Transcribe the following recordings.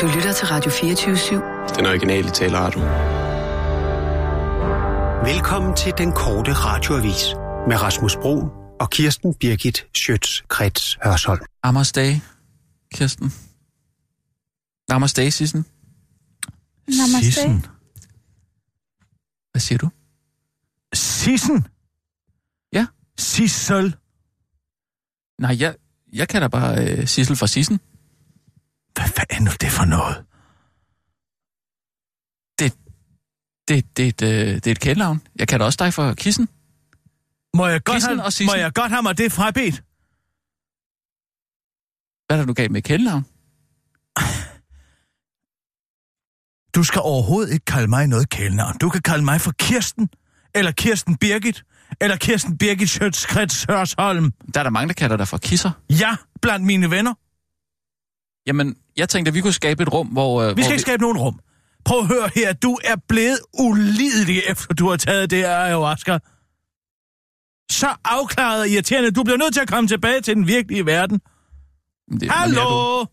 Du lytter til Radio 24-7. Den originale taleradio. Velkommen til den korte radioavis med Rasmus Bro og Kirsten Birgit Schøtz-Krets Hørsholm. Namaste, Kirsten. Namaste, Sissen. Namaste. Sissen. Hvad siger du? Sissen? Ja. Sissel. Nej, jeg, jeg kan da bare øh, Sissel fra Sissen. Hvad, hvad er det for noget? Det, det, det, øh, det er et kælenavn. Jeg kan da også dig for Kissen. Må jeg godt, Kissen have, må jeg godt have mig det frabedt? Hvad er der nu galt med kælenavn? Du skal overhovedet ikke kalde mig noget kælenavn. Du kan kalde mig for Kirsten, eller Kirsten Birgit, eller Kirsten Birgit Schøtz-Krets Hørsholm. Der er der mange, der kalder dig for Kisser. Ja, blandt mine venner. Jamen, jeg tænkte, at vi kunne skabe et rum, hvor... Øh, Vi hvor skal ikke skabe nogen rum. Prøv at høre her, du er blevet ulidelig, efter du har taget det her ayahuasca. Så afklaret og irriterende. Du bliver nødt til at komme tilbage til den virkelige verden. Det, Hallo?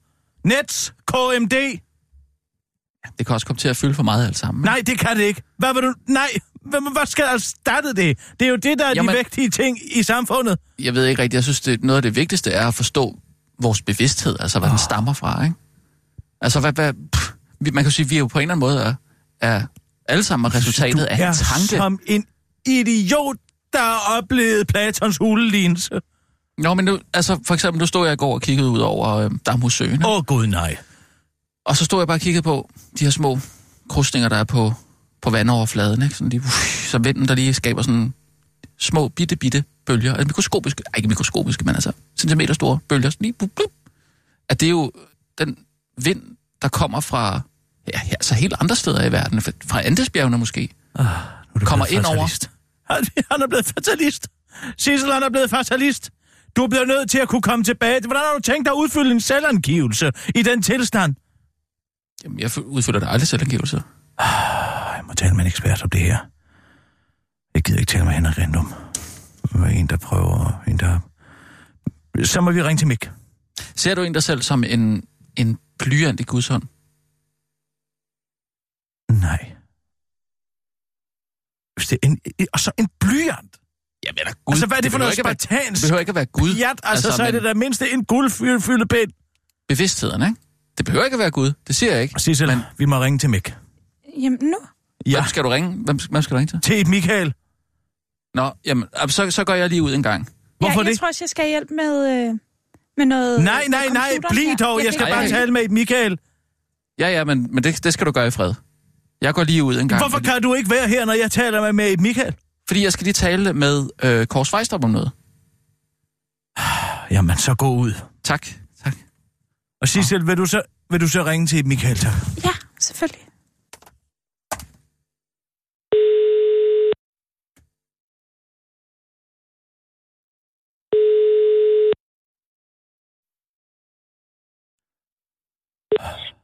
Nets, KMD? Det kan også komme til at fylde for meget alt sammen. Nej, det kan det ikke. Hvad vil du... Nej, hvad, hvad skal erstatte det? Det er jo det, der er Jamen- de vigtige ting i samfundet. Jeg ved ikke rigtigt. Jeg synes, det, noget af det vigtigste er at forstå vores bevidsthed, altså hvad oh. den stammer fra, ikke? Altså, hvad, hvad, pff, man kan sige, at vi er jo på en eller anden måde er, er alle sammen resultatet af en tanke. som en idiot, der har oplevet Platons hulelignelse. Nå, men nu, altså, for eksempel, nu stod jeg i går og kiggede ud over øh, Damhussøen, Åh, oh, gud nej. og så stod jeg bare og kiggede på de her små krusninger, der er på, på vandoverfladen, ikke? Sådan de, uff, så vinden, der lige skaber sådan små, bitte, bitte bølger. Altså mikroskopiske, ej, ikke mikroskopiske, men altså centimeter store bølger. Sådan lige, blup, blup. At det er jo den vind, der kommer fra ja, ja, altså helt andre steder i verden, fra- Andesbjergene måske. Nu er du Kommer ind over. fatalist. Han, han er blevet fatalist. Sissel, han er blevet fatalist. Du bliver nødt til at kunne komme tilbage. Hvordan har du tænkt dig at udfylde en selvangivelse i den tilstand? Jamen, jeg udfylder da aldrig selvangivelse. Jeg må tale med en ekspert om det her. Jeg gider ikke tale med Henrik Rindum. Er en, der prøver... En, der... Så må vi ringe til Mik. Ser du en dig selv som en, en blyant i Guds hånd? Nej. Hvis det er en, og så en blyant. Jamen, er Gud, altså, hvad er det, for noget være- spartansk? Det behøver ikke at være Gud. Ja, altså, altså så er det der mindste en guldfyldt pind. Bevidstheden, ikke? Det behøver ikke at være Gud. Det siger jeg ikke. Sissel, Men- vi må ringe til Mik. Jamen nu? Ja, Hvem skal du ringe? Hvem, hvem skal du ringe til? til Michael. Nå, jamen, så, så går jeg lige ud en gang. Hvorfor ja, jeg det? tror også, jeg skal have hjælp med, øh, med noget... Nej, nej, med nej, bliv dog. Jeg skal kan Ej, bare tale med Michael. Ja, ja, men, men det, det skal du gøre i fred. Jeg går lige ud en gang. Hvorfor fordi, kan du ikke være her, når jeg taler med, med Michael? fordi jeg skal lige tale med øh, Kors Vejstrup om noget. Jamen, så gå ud. Tak, tak. Og Sissel, vil du så, vil du så ringe til Michael, tak? Ja, selvfølgelig.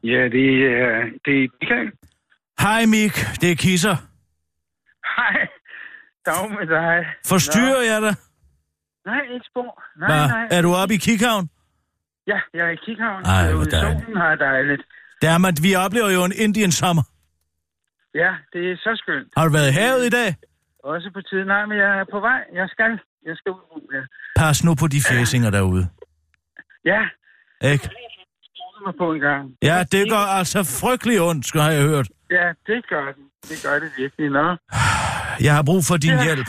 Ja, det er, det er Michael. Hej Mik, det er Kisser. Hej. Dag med dig. Forstyrrer jeg dig? Nej, ikke spor. Nej, Hva? nej. Er du oppe i Kikhavn? Ja, jeg er i Kikhavn. Ej, hvor dejligt. Solen har dejligt. Jamen, vi oplever jo en Indian sommer. Ja, det er så skønt. Har du været i havet i dag? Også på tiden. Nej, men jeg er på vej. Jeg skal. Jeg skal ud. Ja. Pas nu på de fæsinger derude. Ja, Ikke? Jeg mig på en gang. Ja, det går altså frygtelig ondt, skal jeg hørt. Ja, det gør det. Det gør det virkelig. Nå. Jeg har brug for din Ja. hjælp.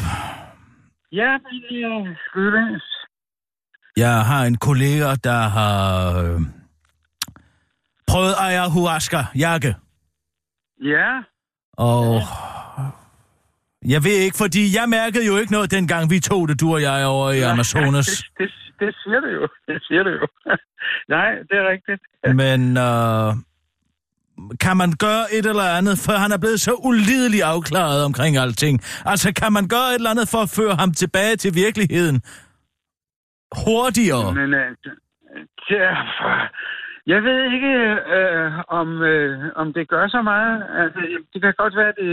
Ja, men øh, skyldes. Jeg har en kollega, der har øh, prøvet ayahuasca-jakke. Ja, Og jeg ved ikke, fordi jeg mærkede jo ikke noget, dengang vi tog det, du og jeg, over i Amazonas. det, det, det siger det jo. Det siger det jo. Nej, det er rigtigt. Men øh, kan man gøre et eller andet, for han er blevet så ulidelig afklaret omkring alting. Altså, kan man gøre et eller andet for at føre ham tilbage til virkeligheden? Hurtigere. Men ja, for, Jeg ved ikke, øh, om, øh, om det gør så meget. Altså, det kan godt være, det...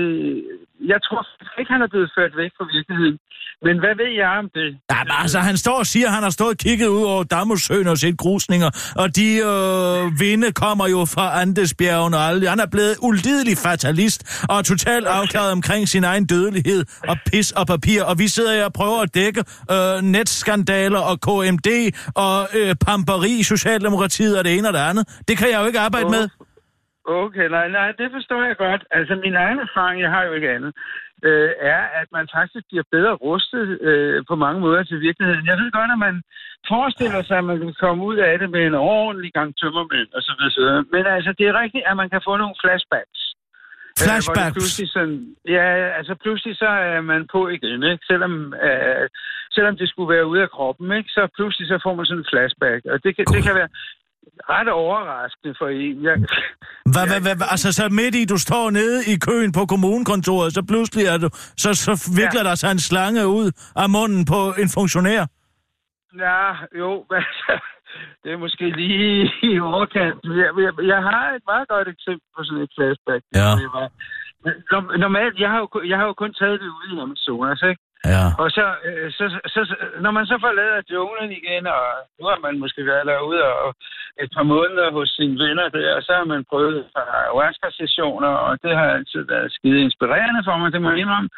Jeg tror ikke, han er blevet ført væk fra virkeligheden. Men hvad ved jeg om det? Ja, men altså, han står og siger, at han har stået og kigget ud over Damusøen og set grusninger, og de øh, vinde kommer jo fra Andesbjergen og alle. Han er blevet ulidelig fatalist og totalt afklaret omkring sin egen dødelighed og pis og papir, og vi sidder her og prøver at dække øh, netskandaler og KMD og øh, pamperi Socialdemokratiet og det ene og det andet. Det kan jeg jo ikke arbejde med. Okay, nej, nej, det forstår jeg godt. Altså, min egen erfaring, jeg har jo ikke andet, øh, er, at man faktisk bliver bedre rustet øh, på mange måder til virkeligheden. Jeg ved godt, at man forestiller sig, at man kan komme ud af det med en ordentlig gang tømmermænd og så videre. Men altså, det er rigtigt, at man kan få nogle flashbacks. Øh, Flashbacks. pludselig sådan, ja, altså pludselig så er man på igen, ikke? Selvom, øh, selvom det skulle være ude af kroppen, ikke? Så pludselig så får man sådan en flashback. Og det kan, det kan være ret overraskende for en. Jeg, Hvad, hvad, hvad, altså så midt i, du står nede i køen på kommunekontoret, så pludselig er du, så, så vikler ja. der sig en slange ud af munden på en funktionær. Ja, jo, men det er måske lige i overkant. Jeg, jeg, jeg har et meget godt eksempel på sådan et flashback. Ja. Det var, normalt, jeg har, jo, jeg har jo kun taget det ude i Amazonas, ikke? Ja. Og så, øh, så, så, så, når man så forlader junglen igen, og nu har man måske været derude og et par måneder hos sine venner der, og så har man prøvet ayahuasca-sessioner, og det har altid været skide inspirerende for mig, det må jeg indrømme.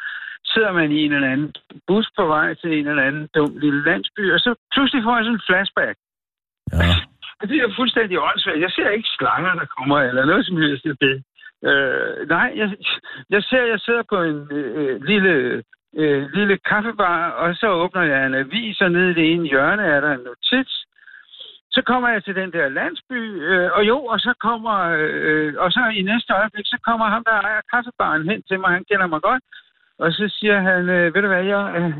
Sidder man i en eller anden bus på vej til en eller anden dum lille landsby, og så pludselig får jeg sådan en flashback. ja. Det er fuldstændig åndssvagt. Jeg ser ikke slanger, der kommer, eller noget som helst af det. Øh, nej, jeg, jeg ser, jeg sidder på en øh, lille, øh, lille kaffebar, og så åbner jeg en avis, og nede i det ene hjørne er der en notits. Så kommer jeg til den der landsby, øh, og jo, og så kommer, øh, og så i næste øjeblik, så kommer ham, der ejer kaffebaren hen til mig, han kender mig godt, og så siger han, øh, ved du hvad, jeg, øh,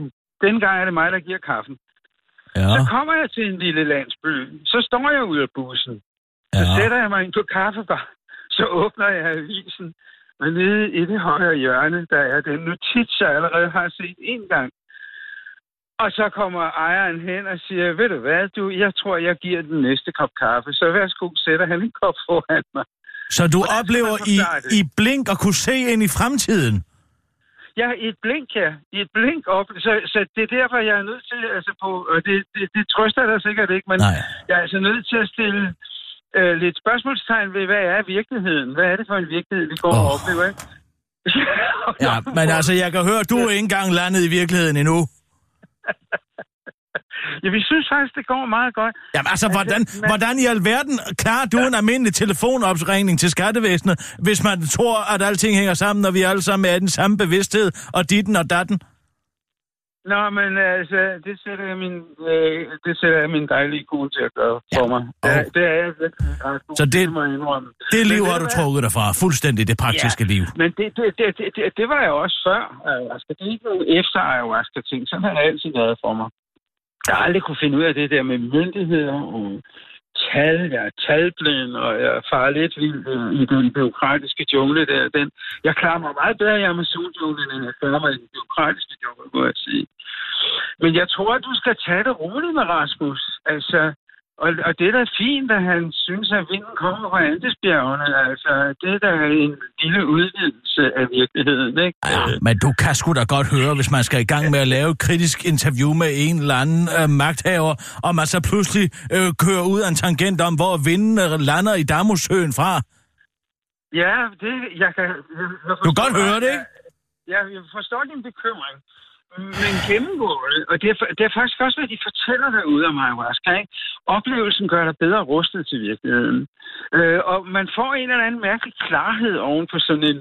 denne gang er det mig, der giver kaffen. Ja. Så kommer jeg til en lille landsby. Så står jeg ude af bussen. Så Ja. sætter jeg mig ind på kaffebar. Så åbner jeg avisen. Og nede i det højre hjørne, der er den notits, jeg allerede har set en gang. Og så kommer ejeren hen og siger, ved du hvad, du, jeg tror, jeg giver den næste kop kaffe. Så værsgo, sætter han en kop foran mig. Så du Hvordan oplever i, i blink at kunne se ind i fremtiden? Ja, i et blink, ja. I et blink op. Så, så det er derfor, jeg er nødt til, altså på, og det, det, det trøster dig sikkert ikke, men Nej. jeg er altså nødt til at stille øh, lidt spørgsmålstegn ved, hvad er virkeligheden? Hvad er det for en virkelighed, vi går oh. og oplever, ikke? Ja, men altså, jeg kan høre, du er ikke engang landet i virkeligheden endnu. Ja, vi synes faktisk, det går meget godt. Jamen altså, hvordan, men- hvordan i alverden klarer du en almindelig telefonopringning til skattevæsenet, hvis man tror, at alting hænger sammen, og vi alle sammen er i den samme bevidsthed, og ditten og datten? Nå, men altså, det sætter jeg min, øh, det sætter jeg min dejlige kone til at gøre for mig. Og- Ja, det er jeg virkelig ret Så det-. Det Men liv ved har du trukket dig fra. Fuldstændig det praktiske Ja. liv. Men det, det, det, det, det, det var jeg også før ayahuasca. Det er ikke nogen efter ayahuasca-ting. Sådan har det altid været for mig. Jeg har aldrig kunne finde ud af det der med myndigheder og tal. Jeg er talblind, og jeg farer lidt vild i den byråkratiske jungle der. Den, jeg klarer mig meget bedre i Amazon-junglen, end jeg klarer mig i den byråkratiske jungle, må jeg sige. Men jeg tror, at du skal tage det roligt med Rasmus. Altså, og, og det er da fint, at han synes, at vinden kommer fra Andesbjergene. Altså, det er da en lille udvidelse af virkeligheden, ikke? Ja, men du kan sgu da godt høre, hvis man skal i gang med at lave et kritisk interview med en eller anden øh, magthaver, og man så pludselig øh, kører ud af en tangent om, hvor vinden øh, lander i Damusøen fra. Ja, det, jeg kan... Jeg, jeg Du kan godt høre det, ikke? Ja, jeg forstår din bekymring. Men gennemgå det, og det er, det er faktisk også, hvad de fortæller derude om ayahuasca, ikke? Oplevelsen gør dig bedre rustet til virkeligheden. Øh, og man får en eller anden mærkelig klarhed oven på sådan en,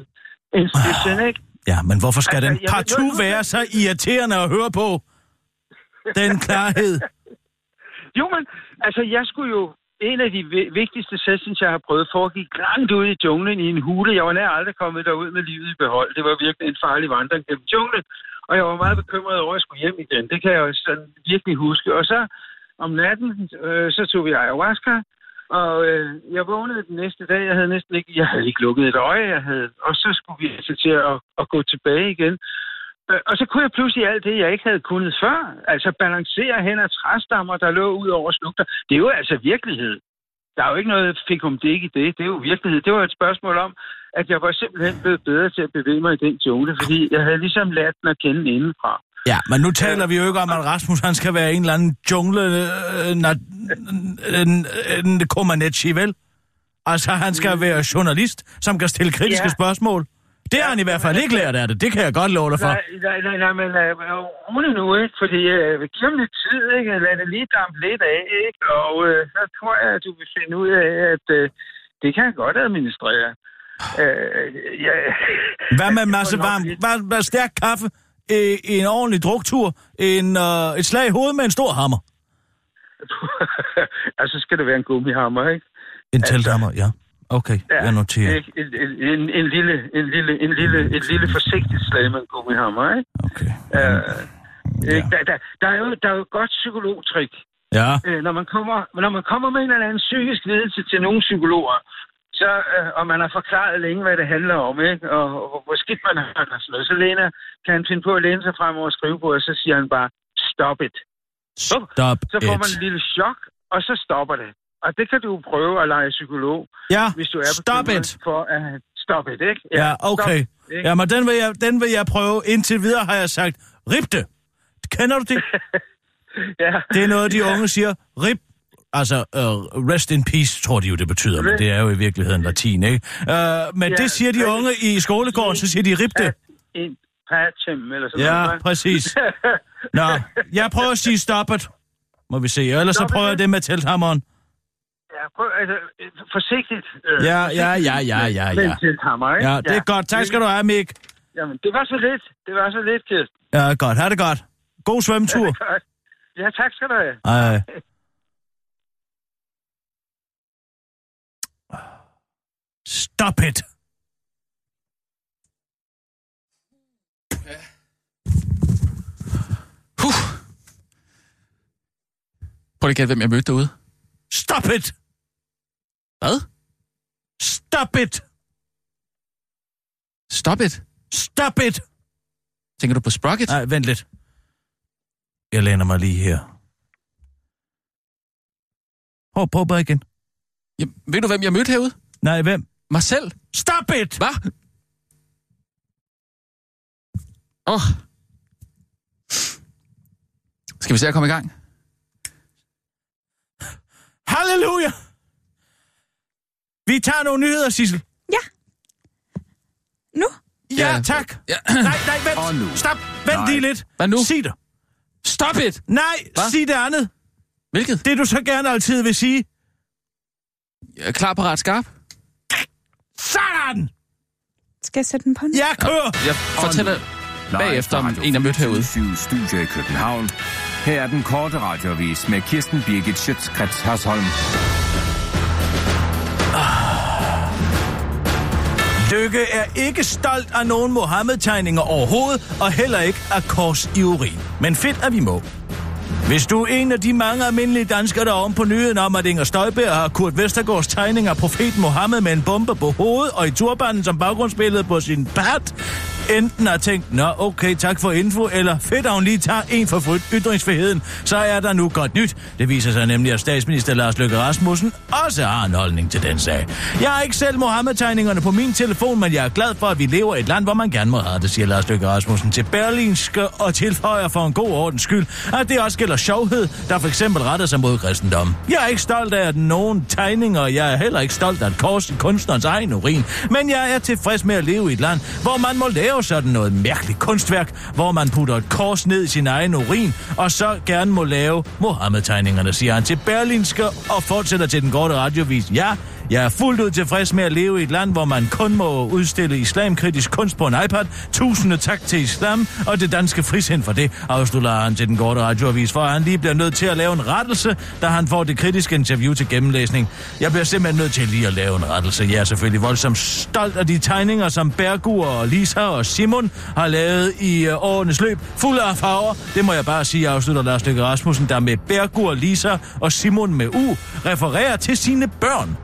en session, ikke? Ja, men hvorfor skal Altså, den partout være så irriterende at høre på? Den klarhed. Jo, men altså, jeg skulle jo... En af de vi- vigtigste sessions, jeg har prøvet, foregik langt ude i junglen i en hule. Jeg var nær aldrig kommet derud med livet i behold. Det var virkelig en farlig vandring gennem junglen. Og jeg var meget bekymret over, at jeg skulle hjem igen. Det kan jeg jo sådan virkelig huske. Og så om natten, øh, så tog vi ayahuasca. Og øh, jeg vågnede den næste dag. Jeg havde næsten ikke, jeg havde ikke lukket et øje. Jeg havde, og så skulle vi altså til at, at gå tilbage igen. Øh, Og så kunne jeg pludselig alt det, jeg ikke havde kunnet før. Altså balancere hen ad træstammer, der lå ud over slugter. Det er jo altså virkelighed. Der er jo ikke noget fik om det ikke i det. Det er jo virkelighed. Det var et spørgsmål om, at jeg var simpelthen blevet bedre til at bevæge mig i den jungle, fordi jeg havde ligesom lært den at kende indenfra. Ja, men nu taler vi jo ikke om, at Rasmus han skal være en eller anden jungle... Øh, na, en, en Comaneci, vel? Altså, han skal være journalist, som kan stille kritiske Ja. spørgsmål. Det har han i hvert fald ikke lært af det. Det kan jeg godt love dig for. Nej, nej, nej, nej, men uh, rolig nu, ikke? Fordi uh, giv ham lidt tid, ikke? Lad det lige dampe lidt af, ikke? Og uh, så tror jeg, at du vil finde ud af, at uh, det kan han godt administrere. Uh, ja, Hvad med en masse varm, hvad, hvad stærk kaffe, øh, en ordentlig druktur, en, øh, et slag i hovedet med en stor hammer? altså, skal det være en gummihammer, ikke? En telthammer, ja. Okay, jeg noterer. Ikke? En, en, en, en, lille, en, lille, en lille, et lille forsigtigt slag med en gummihammer, ikke? Okay. Uh, ja. der, der, der, er jo, der er jo et godt psykologtrik. Ja, øh, når, man kommer, når man kommer med en eller anden psykisk lidelse til nogle psykologer, så, øh, og man har forklaret længe, hvad det handler om, ikke? Og, og hvor skidt man har og sådan noget, så læner, kan han finde på at læne sig frem over skrivebordet, og så siger han bare, stop it. stop Så får man et lille chok, og så stopper det. Og det kan du prøve at lege psykolog, Ja, hvis du er stop it. for at stop it, ikke? Ja, okay. Stop, ikke? Jamen, den vil, jeg, den vil jeg prøve. Indtil videre har jeg sagt, rip det. Kender du det? ja. Det er noget, de unge siger. Rip. Altså, uh, rest in peace, tror de jo, det betyder, men det er jo i virkeligheden latin, ikke? Uh, men Ja, det siger de unge i skolegården, så siger de, rip det. En patchem, eller sådan Ja, noget. hva'? præcis. Nå, jeg prøver at sige stop it. Må vi se. Ellers så prøver jeg det med telthammeren. Ja, prøv, altså, øh, forsigtigt. Øh, Ja, ja, ja, ja, ja, ja. ikke? Ja, det er godt. Tak skal du have, Mik. Jamen, det var så lidt. Det var så lidt, Kirsten. Ja, godt. Ha' det godt. God svømmetur. Godt. Ja, tak skal du have. Ej. Stop it. Huh. Prøv lige at hvem jeg mødte derude. Stop it. Hvad? Stop it. Stop it. Stop it. Tænker du på Sprocket? Nej, vent lidt. Jeg læner mig lige her. Prøv, prøv bare igen. Jamen, ved du, hvem jeg mødte herude? Nej, hvem? Mig selv. Stop it! Hvad? Åh. Oh. Skal vi se at komme i gang? Halleluja! Vi tager nogle nyheder, Sissel. Ja. Nu? Ja, Ja. tak. Ja. Nej, nej, vent. Og nu. Stop. Vent Nej. lige lidt. Hvad nu? Sig det. Stop it! Nej, Hvad? sig det andet. Hvilket? Det du så gerne altid vil sige. Jeg er klar, parat, skarp. Sådan! Skal jeg sætte den på nu? Jeg kører. Jeg fortæller bagefter om en, jeg mødte herude. 7 Studio i København. Her er den korte radiovis med Kirsten Birgit Schøtzgrads Hasholm. Lykke er ikke stolt af nogen Mohammed-tegninger overhovedet, og heller ikke af kors i urin. Men fedt, at vi må. Hvis du er en af de mange almindelige danskere, der er om på nyheden om, at Inger Støjberg har Kurt Vestergaards tegning af profeten Mohammed med en bombe på hovedet og i turbanen som baggrundsbillede på sin bat, enten har tænkt, nå okay, tak for info, eller fedt, at hun lige tager en for ytringsfriheden, så er der nu godt nyt. Det viser sig nemlig, at statsminister Lars Løkke Rasmussen også har en holdning til den sag. Jeg har ikke selv Mohammed-tegningerne på min telefon, men jeg er glad for, at vi lever i et land, hvor man gerne må have det, siger Lars Løkke Rasmussen til Berlinske og tilføjer for en god ordens skyld, at det også gælder sjovhed, der for eksempel retter sig mod kristendom. Jeg er ikke stolt af at nogen tegninger, jeg er heller ikke stolt af et kors i kunstnerens egen urin, men jeg er tilfreds med at leve i et land, hvor man må lave sådan noget mærkeligt kunstværk, hvor man putter et kors ned i sin egen urin, og så gerne må lave Mohammed-tegningerne, siger han til Berlinske og fortsætter til den korte radiovis. Ja, jeg er fuldt ud tilfreds med at leve i et land, hvor man kun må udstille islamkritisk kunst på en iPad. Tusinde tak til islam og det danske frisind for det, afslutter han til den korte radioavis, for han lige bliver nødt til at lave en rettelse, da han får det kritiske interview til gennemlæsning. Jeg bliver simpelthen nødt til lige at lave en rettelse. Jeg er selvfølgelig voldsomt stolt af de tegninger, som Bergur og Lisa og Simon har lavet i øh, årenes løb. Fuld af farver. Det må jeg bare sige, afslutter Lars Løkke Rasmussen, der med Bergur, Lisa og Simon med U refererer til sine børn.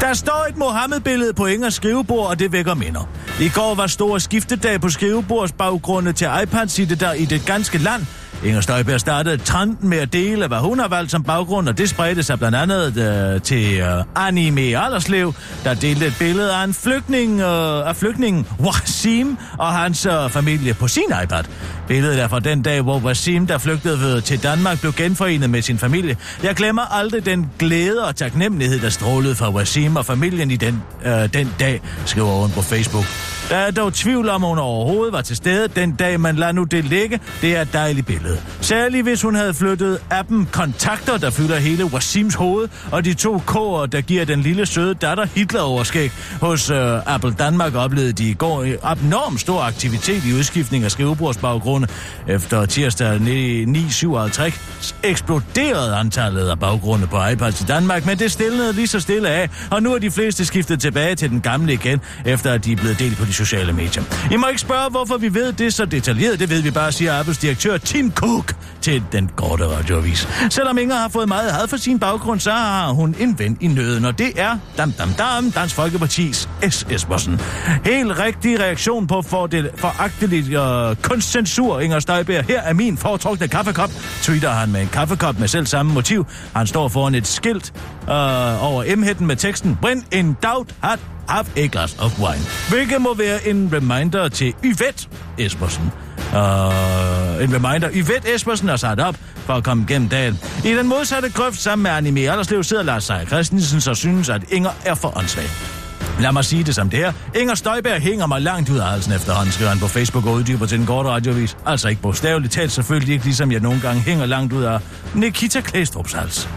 Der står et Mohammed-billede på Ingers skrivebord, og det vækker minder. I går var stor skiftedag på skrivebordsbaggrunde til iPads i det, der, i det ganske land. Inger Støjberg startede trenden med at dele, hvad hun har valgt som baggrund, og det spredte sig blandt andet øh, til øh, Anime Alderslev, der delte et billede af en flygtning, øh, af flygtningen Wasim og hans øh, familie på sin iPad. Billedet er fra den dag, hvor Wasim, der flygtede ved- til Danmark, blev genforenet med sin familie. Jeg glemmer aldrig den glæde og taknemmelighed, der strålede fra Wasim og familien i den, øh, den dag, skriver hun på Facebook. Der er dog tvivl om, hun overhovedet var til stede den dag, man lader nu det ligge. Det er et dejligt billede. Særligt hvis hun havde flyttet appen Kontakter, der fylder hele Wasims hoved, og de to K'er, der giver den lille søde datter Hitler overskæg. Hos øh, Apple Danmark oplevede de i går abnorm stor aktivitet i udskiftning af skrivebordsbaggrund skrivebordsbaggrunde. Efter tirsdag 9.57 eksploderede antallet af baggrunde på iPads i Danmark, men det stillede lige så stille af, og nu er de fleste skiftet tilbage til den gamle igen, efter at de er blevet delt på de sociale medier. I må ikke spørge, hvorfor vi ved det så detaljeret. Det ved vi bare, siger Apples direktør Tim Cook til den korte radioavis. Selvom Inger har fået meget had for sin baggrund, så har hun en ven i nøden, og det er dam, dam, dam, Dansk Folkepartis S. Espersen. Helt rigtig reaktion på fordel, og øh, kunstcensur, Inger Støjberg. Her er min foretrukne kaffekop, tweeter han med en kaffekop med selv samme motiv. Han står foran et skilt øh, over M-hætten med teksten When in doubt, hat have a glass of wine. Hvilket må være en reminder til Yvette Espersen. Uh, en reminder. Yvette Espersen er sat op for at komme gennem dagen. I den modsatte grøft sammen med Anime Allerslev sidder Lars Seier Christensen, så synes, at Inger er for åndssvag. Lad mig sige det som det er. Inger Støjberg hænger mig langt ud af halsen efterhånden, skriver han på Facebook og uddyber til den korte radiovis. Altså ikke bogstaveligt talt, selvfølgelig ikke ligesom jeg nogle gange hænger langt ud af Nikita Klæstrup's hals.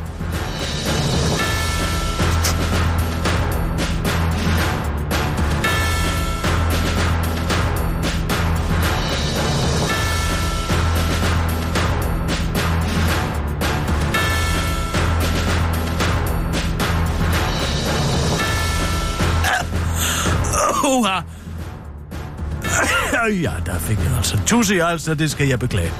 Uha! Ja, der fik jeg altså tusind, i altså, det skal jeg beklage.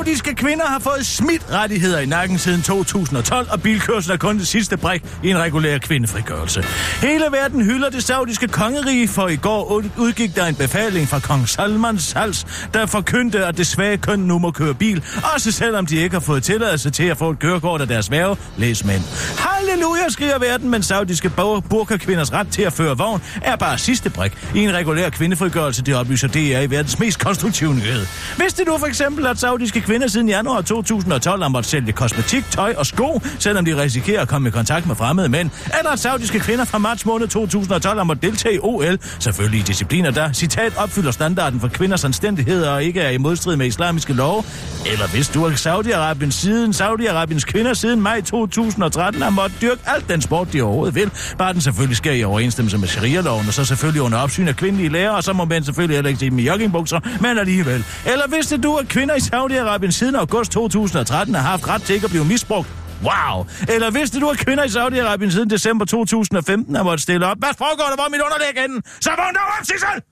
Saudiske kvinder har fået smidt rettigheder i nakken siden 2012, og bilkørsel er kun det sidste brik i en regulær kvindefrigørelse. Hele verden hylder det saudiske kongerige, for i går udgik der en befaling fra kong Salmans hals, der forkyndte, at det svage køn nu må køre bil, også selvom de ikke har fået tilladelse til at få et kørekort af deres værve, læs mænd. Halleluja, skriger verden, men saudiske bur- burkakvinders ret til at føre vogn er bare sidste brik i en regulær kvindefrigørelse, det oplyser DR i verdens mest konstruktive nyhed. Vidste du for eksempel, at saudiske kvinder siden januar 2012 har måttet sælge kosmetik, tøj og sko, selvom de risikerer at komme i kontakt med fremmede mænd? Eller at saudiske kvinder fra marts måned 2012 har måttet deltage i OL, selvfølgelig i discipliner, der, citat, opfylder standarden for kvinders anstændighed og ikke er i modstrid med islamiske love? Eller hvis du er Saudi-Arabien siden, Saudi-Arabiens kvinder siden maj 2013 har måttet dyrke alt den sport, de overhovedet vil, bare den selvfølgelig sker i overensstemmelse med sharia-loven, og så selvfølgelig under opsyn af kvindelige lærere, og så må mænd selvfølgelig heller ikke se dem i joggingbukser, men alligevel. Eller vidste du, at kvinder i Saudi-Arabien siden august 2013 har haft ret til ikke at blive misbrugt? Wow! Eller vidste du, at kvinder i Saudi-Arabien siden december 2015 har måttet stille op? Hvad foregår der? Hvor mit underlæg henne? Så vågn dog op, Sissel!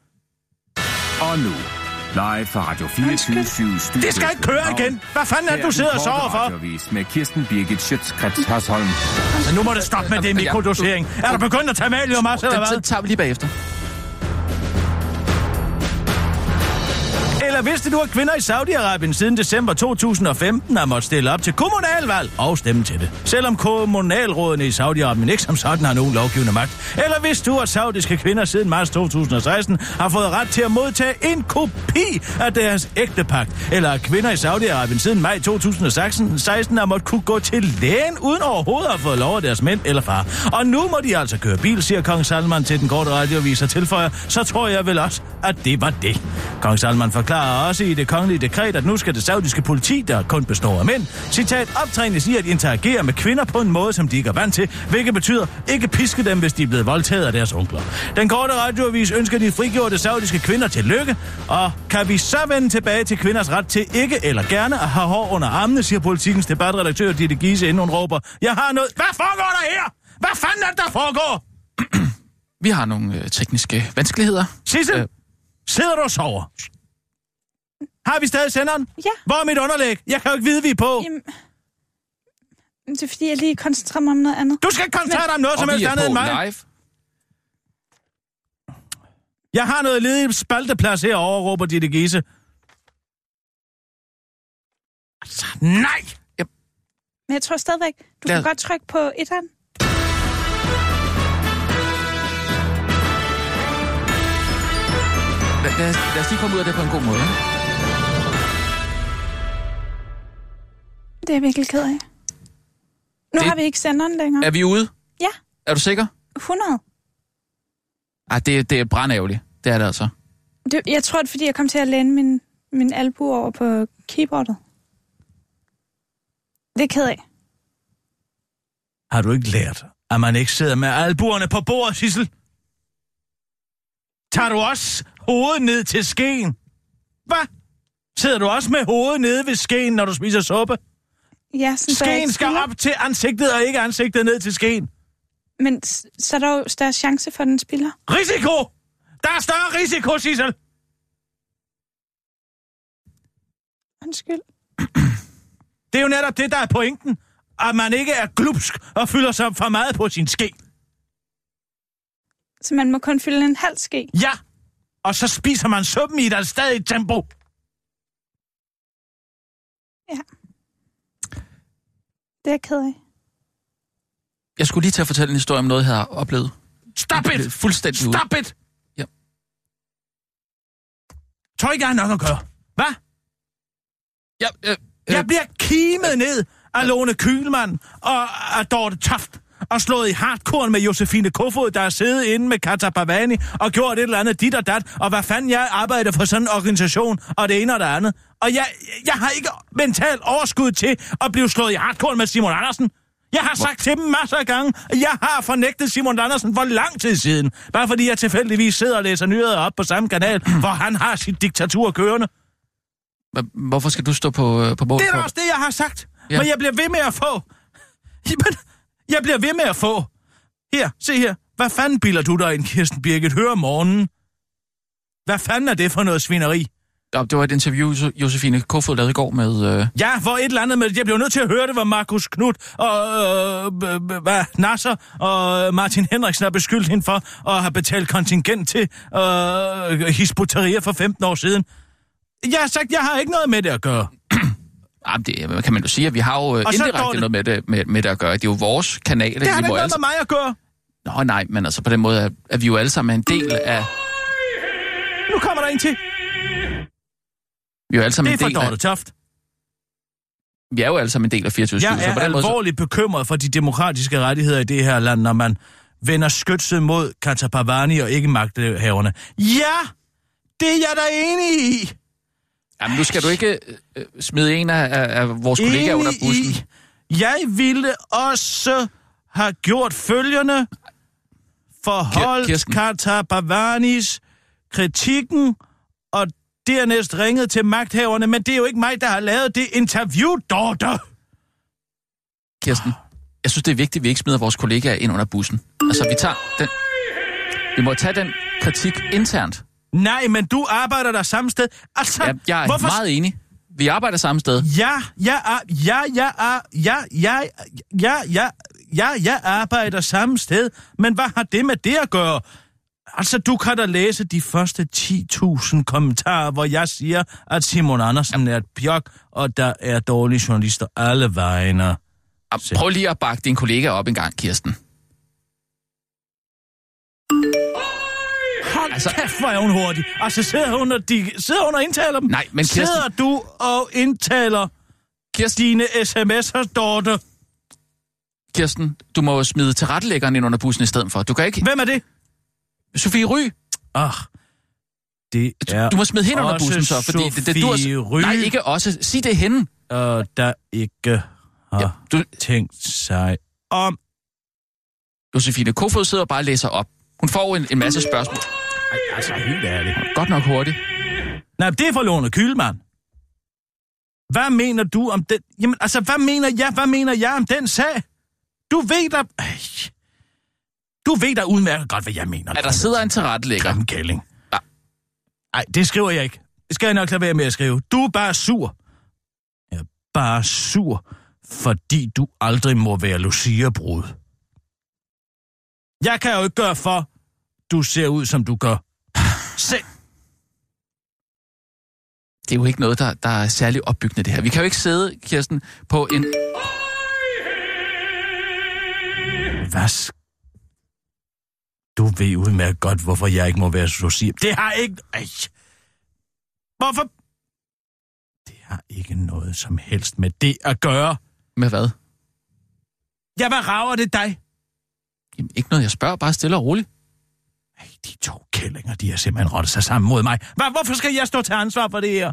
Og nu, live fra Radio 24 Studio Det skal ikke køre igen! Hvad fanden er det, du sidder og sover for? Med Kirsten Birgit Schøtzgrads Hasholm. Så nu må det stoppe med det mikrodosering. Er du begyndt at tage malium også, eller Den hvad? tid tager vi lige bagefter. Eller vidste du, at kvinder i Saudi-Arabien siden december 2015 har måttet stille op til kommunalvalg og stemme til det? Selvom kommunalrådene i Saudi-Arabien ikke som sådan har nogen lovgivende magt. Eller vidste du, at saudiske kvinder siden marts 2016 har fået ret til at modtage en kopi af deres ægtepagt? Eller at kvinder i Saudi-Arabien siden maj 2016 har måttet kunne gå til lægen uden overhovedet at have fået lov af deres mænd eller far? Og nu må de altså køre bil, siger kong Salman til den korte radiovis og tilføjer, så tror jeg vel også, at det var det. Kong Salman forklarer også i det kongelige dekret, at nu skal det saudiske politi, der kun består af mænd, citat, optrænes i at interagere med kvinder på en måde, som de ikke er vant til, hvilket betyder ikke piske dem, hvis de er blevet voldtaget af deres onkler. Den korte radioavis ønsker de frigjorte saudiske kvinder til lykke, og kan vi så vende tilbage til kvinders ret til ikke eller gerne at have hår under armene, siger politikens debatredaktør Ditte Giese, inden hun råber, jeg har noget... Hvad foregår der her? Hvad fanden er det, der foregår? Vi har nogle øh, tekniske vanskeligheder. Sissel, øh. sidder du og sover? Har vi stadig senderen? Ja. Hvor er mit underlæg? Jeg kan jo ikke vide, vi er på. Jamen, det er fordi, jeg lige koncentrerer mig om noget andet. Du skal ikke koncentrere dig om noget som og helst andet end mig. live. Jeg har noget ledig spalteplads herovre, råber Ditte Gise. Altså, nej! Men jeg tror stadigvæk, du Lad- kan godt trykke på etteren. Lad, lad, os, lad os lige komme ud af det på en god måde. Det er jeg virkelig ked af. Nu Det- har vi ikke senderen længere. Er vi ude? Ja, Er du sikker? 100. Ej, det, det er brandærgerligt. Det er det altså. Det, jeg tror, det er, fordi jeg kom til at læne min, min albu over på keyboardet. Det er ked af. Har du ikke lært, at man ikke sidder med albuerne på bordet, Sissel? Tager du også hovedet ned til skeen? Hvad? Sidder du også med hovedet nede ved skeen, når du spiser suppe? Ja, sådan, Skeen skal op til ansigtet, og ikke ansigtet ned til skeen. Men så er der jo større chance for, at den spiller. Risiko! Der er større risiko, Sissel! Undskyld. Det er jo netop det, der er pointen. At man ikke er glupsk og fylder sig for meget på sin ske. Så man må kun fylde en halv ske. Ja! Og så spiser man suppen i et stadig tempo. Ja. Det er jeg ked af. Jeg skulle lige til at fortælle en historie om noget, jeg har oplevet. Stop Det it! Fuldstændig. Stop it! Ja. Tror ikke, jeg har nok at gøre. Hvad? Ja, øh, Jeg bliver kimet ned af Lone Kühlmann og af Dorte Toft og slået i hardcore med Josefine Kofod, der er siddet inde med Kata Pavani og gjort et eller andet dit og dat, og hvad fanden jeg arbejder for sådan en organisation, og det ene og det andet. Og jeg, jeg har ikke mentalt overskud til at blive slået i hardcore med Simon Andersen. Jeg har sagt til dem masser af gange, at jeg har fornægtet Simon Andersen for lang tid siden. Bare fordi jeg tilfældigvis sidder og læser nyheder op på samme kanal, hvor han har sit diktatur kørende. Hvorfor skal du stå på, øh, på mål Det er også det, jeg har sagt. Ja. Men jeg bliver ved med at få. Jamen, jeg bliver ved med at få. Her, se her. Hvad fanden bilder du dig ind, Kirsten Birgit? Hør om morgenen. Hvad fanden er det for noget svineri? Det var et interview, Jo- Josefine Kofod lavede i går med... Øh, Ja, hvor et eller andet med... Jeg blev nødt til at høre det, hvor Markus Knud og øh, øh, hvad, Nasser og Martin Henriksen har beskyldt hende for at have betalt kontingent til øh, Hisbutaria for 15 år siden. Jeg har sagt, jeg har ikke noget med det at gøre. Ah, det kan man jo sige, at vi har jo øh, Og indirekte noget med det, med, med det at gøre. Det er jo vores kanal. Det har da ikke noget alle... med mig at gøre. Nå, nej, men altså på den måde er, er vi jo alle sammen en del af... Nu kommer der en til. Vi er jo alle sammen Det er en del af, Dorte Toft. vi er jo alle sammen en del af 24 Jeg så er på den måde, så, alvorligt bekymret for de demokratiske rettigheder i det her land, når man vender skytset mod Katapavani og ikke magthaverne. Ja, det er jeg da enig i. Jamen, nu skal du ikke øh, smide en af, af, vores kollegaer under bussen. i. Jeg ville også have gjort følgende. Forholdt Kirsten. Katapavanis kritikken og dernæst ringet til magthaverne, men det er jo ikke mig, der har lavet det interview, Dorte. Kirsten, jeg synes, det er vigtigt, at vi ikke smider vores kollegaer ind under bussen. Altså, vi tager den... Vi må tage den kritik internt. Nej, men du arbejder der samme sted. Altså, Ja, jeg er hvorfor... meget enig. Vi arbejder samme sted. Ja, jeg er, ja, jeg er, ja, ja, ja, ja, ja, jeg arbejder samme sted, men hvad har det med det at gøre? Altså, du kan da læse de første 10.000 kommentarer, hvor jeg siger, at Simon Andersen er et pjok, og der er dårlige journalister alle vegne. Ah, Prøv lige at bakke din kollega op en gang, Kirsten. Hold altså, kæft, hvor er hun hurtig. Altså, sidder hun og, de, sidder hun og indtaler dem? Nej, men Kirsten- Sidder du og indtaler Kirsten, dine sms'er, Dorte? Kirsten, du må smide tilrettelæggeren ind under bussen i stedet for. Du kan ikke... Hvem er det? Sofie Ry, Ah, det er du må smide hende under bussen så, fordi det, det, du har... Ry. Nej, ikke også. Sig det hende. og der ikke har Ja, du, tænkt sig om. Josefine Kofod sidder og bare og læser op. Hun får en, en masse spørgsmål. Ej, altså helt ærligt. Godt nok hurtigt. Nej, det er for Lone Kylmand. Hvad mener du om den? Jamen, altså, hvad mener jeg? Hvad mener jeg om den sag? Du ved da... Ej. Du ved da udmærket godt, hvad jeg mener. At der sidder en tilrettelægger. Grimme kælling. Ja. Nej, det skriver jeg ikke. Det skal jeg nok lade være med at skrive. Du er bare sur. Jeg er bare sur, fordi du aldrig må være Lucia-brud. Jeg kan jo ikke gøre for, du ser ud, som du gør. Se. Det er jo ikke noget, der, der er særlig opbyggende, det her. Vi kan jo ikke sidde, Kirsten, på en... Hvad sk- Du ved udmærket godt, hvorfor jeg ikke må være så sige. Det har ikke... Ej. Hvorfor? Det har ikke noget som helst med det at gøre. Med hvad? Ja, hvad rager det dig? Jamen, ikke noget, jeg spørger, bare stille og roligt. Ej, de to kællinger, de har simpelthen rottet sig sammen mod mig. Hvad, hvorfor skal jeg stå til ansvar for det her?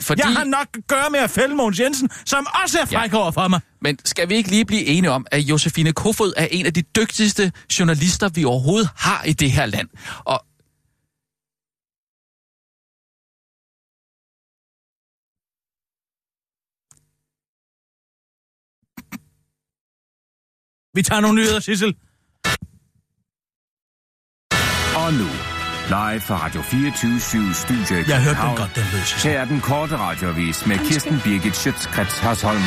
Fordi... Jeg har nok at gøre med at fælde Mogens Jensen, som også er fræk ja. over for mig. Men skal vi ikke lige blive enige om, at Josefine Kofod er en af de dygtigste journalister, vi overhovedet har i det her land? Og Vi tager nogle nyheder, Sissel. Og nu, live fra Radio 24 Studio i Jeg hørte den godt, den Sissel. Her er den korte radiovis med Kirsten Birgit Schøtzgrads Hasholm.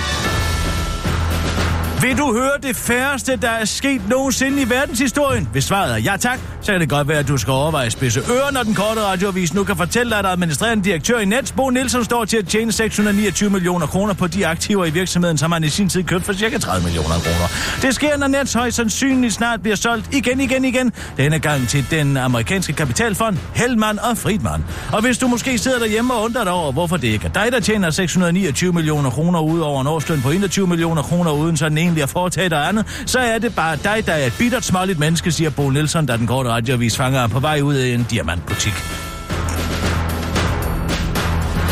Vil du høre det færreste, der er sket nogensinde i verdenshistorien? Hvis svaret er ja tak, så kan det godt være, at du skal overveje at spidse ører, når den korte radioavis nu kan fortælle dig, at administrerende direktør i Nets, Bo Nielsen, står til at tjene 629 millioner kroner på de aktiver i virksomheden, som han i sin tid købte for ca. 30 millioner kroner. Det sker, når Nets højst sandsynligt snart bliver solgt igen, igen, igen. Denne gang til den amerikanske kapitalfond, Hellman og Friedman. Og hvis du måske sidder derhjemme og undrer dig over, hvorfor det ikke er dig, der tjener 629 millioner kroner ud over en årsløn på 21 millioner kroner uden sådan egentlig at foretage dig andet, så er det bare dig, der er et bittert, småligt menneske, siger Bo Nielsen, da den korte radioavis fanger på vej ud af en diamantbutik.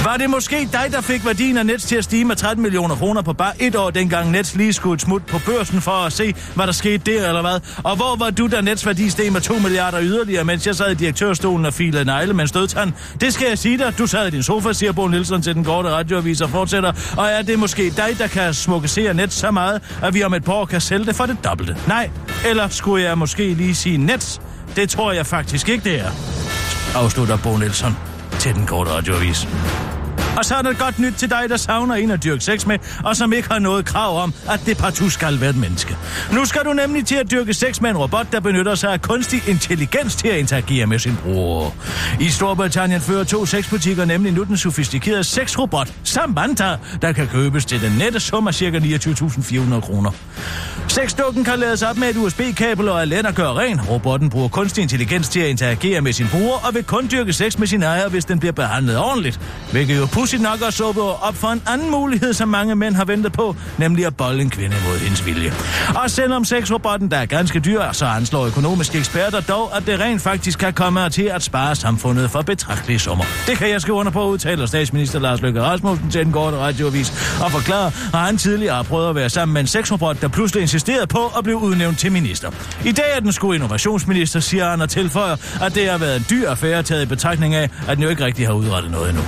Var det måske dig, der fik værdien af Nets til at stige med 13 millioner kroner på bare et år, dengang Nets lige skulle et smut på børsen for at se, hvad der skete der eller hvad? Og hvor var du, da Nets værdi steg med 2 milliarder yderligere, mens jeg sad i direktørstolen og filede negle med en stødtand? Det skal jeg sige dig. Du sad i din sofa, siger Bo Nielsen til den korte radioavis og fortsætter. Og er det måske dig, der kan smukkesere Nets så meget, at vi om et par år kan sælge det for det dobbelte? Nej. Eller skulle jeg måske lige sige Nets? Det tror jeg faktisk ikke, det er. Afslutter Bo Nielsen til den korte radioavis. Og så er der godt nyt til dig, der savner en at dyrke sex med, og som ikke har noget krav om, at det partout skal være et menneske. Nu skal du nemlig til at dyrke sex med en robot, der benytter sig af kunstig intelligens til at interagere med sin bruger. I Storbritannien fører to sexbutikker nemlig nu den sofistikerede sexrobot Samantha, der kan købes til den nette sum af ca. 29.400 kroner. Sexdukken kan lades op med et USB-kabel og er let at gøre ren. Robotten bruger kunstig intelligens til at interagere med sin bruger og vil kun dyrke sex med sin ejer, hvis den bliver behandlet ordentligt. Hvilket jo pudsigt nok også åbne op for en anden mulighed, som mange mænd har ventet på, nemlig at bolde en kvinde mod hendes vilje. Og selvom sexrobotten, der er ganske dyr, så anslår økonomiske eksperter dog, at det rent faktisk kan komme til at spare samfundet for betragtelige summer. Det kan jeg skrive under på, udtaler statsminister Lars Løkke Rasmussen til den korte radioavis og forklarer, at han tidligere har prøvet at være sammen med en sexrobot, der pludselig insisterede på at blive udnævnt til minister. I dag er den sgu innovationsminister, siger han og tilføjer, at det har været en dyr affære taget i betragtning af, at den jo ikke rigtig har udrettet noget endnu.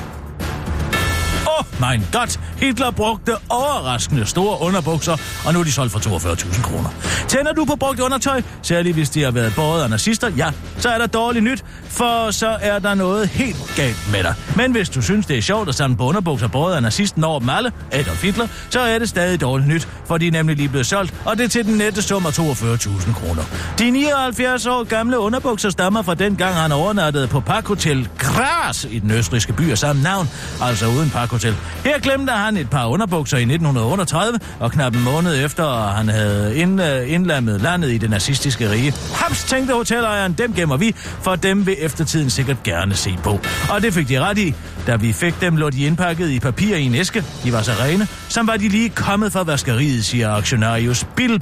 mein Gott, Hitler brugte overraskende store underbukser, og nu er de solgt for 42.000 kroner. Tænder du på brugt undertøj, særligt hvis de har været båret af nazister, ja, så er der dårligt nyt, for så er der noget helt galt med dig. Men hvis du synes, det er sjovt at samle på underbukser båret af nazisten over dem alle, Adolf Hitler, så er det stadig dårligt nyt, for de er nemlig lige blevet solgt, og det er til den nette sum af 42.000 kroner. De 79 år gamle underbukser stammer fra den gang, han overnattede på Parkhotel Gras i den østrigske by af samme navn, altså uden Parkhotel. Her glemte han han et par underbukser i 1938, og knap en måned efter, han havde ind, øh, indlammet landet i det nazistiske rige. Haps, tænkte hotelejeren, dem gemmer vi, for dem vil eftertiden sikkert gerne se på. Og det fik de ret i. Da vi fik dem, lå de indpakket i papir i en æske. De var så rene, som var de lige kommet fra vaskeriet, siger aktionarius Bill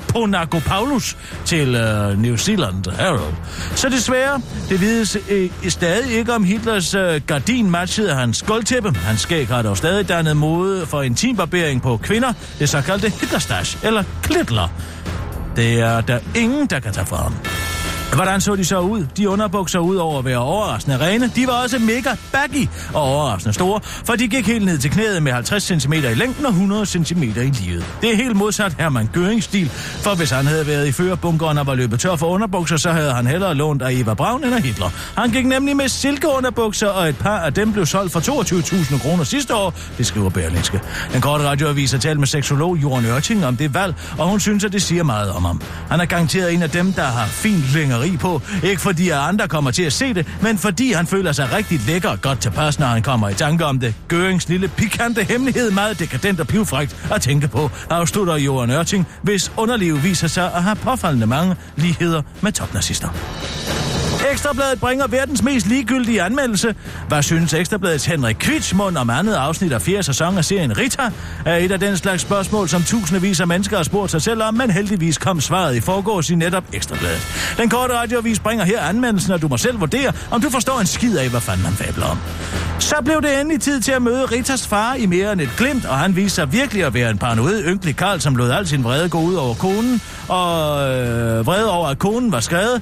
Paulus til uh, New Zealand Herald. Så desværre, det vides øh, stadig ikke om Hitlers øh, gardin matchede hans gulvtæppe. Hans skæg har dog stadig dannet mode for intimbarbering på kvinder, det såkaldte Hitlerstash, eller klitler. Det er der ingen, der kan tage fra ham. Hvordan så de så ud? De underbukser ud over at være overraskende rene. De var også mega baggy og overraskende store, for de gik helt ned til knæet med 50 cm i længden og 100 cm i livet. Det er helt modsat Hermann Gørings stil, for hvis han havde været i førerbunkeren og var løbet tør for underbukser, så havde han hellere lånt af Eva Braun end af Hitler. Han gik nemlig med silkeunderbukser, og et par af dem blev solgt for 22.000 kroner sidste år, det skriver Berlingske. Den korte radioavis har talt med seksolog Jørgen Ørting om det valg, og hun synes, at det siger meget om ham. Han er garanteret en af dem, der har fint længere maleri på. Ikke fordi at andre kommer til at se det, men fordi han føler sig rigtig lækker og godt tilpas, når han kommer i tanke om det. Gørings lille pikante hemmelighed, meget dekadent og pivfrægt at tænke på, afslutter Johan Ørting, hvis underliv viser sig at have påfaldende mange ligheder med topnazister. Ekstrabladet bringer verdens mest ligegyldige anmeldelse. Hvad synes Ekstrabladets Henrik Kvitsmund om andet afsnit af fjerde sæson af serien Rita? Er et af den slags spørgsmål, som tusindvis af mennesker har spurgt sig selv om, men heldigvis kom svaret i forgårs i netop Ekstrabladet. Den korte radiovis bringer her anmeldelsen, og du må selv vurdere, om du forstår en skid af, hvad fanden man fabler om. Så blev det endelig tid til at møde Ritas far i mere end et glimt, og han viste sig virkelig at være en paranoid, ynkelig karl, som lod al sin vrede gå ud over konen, og øh, vrede over, at konen var skrevet,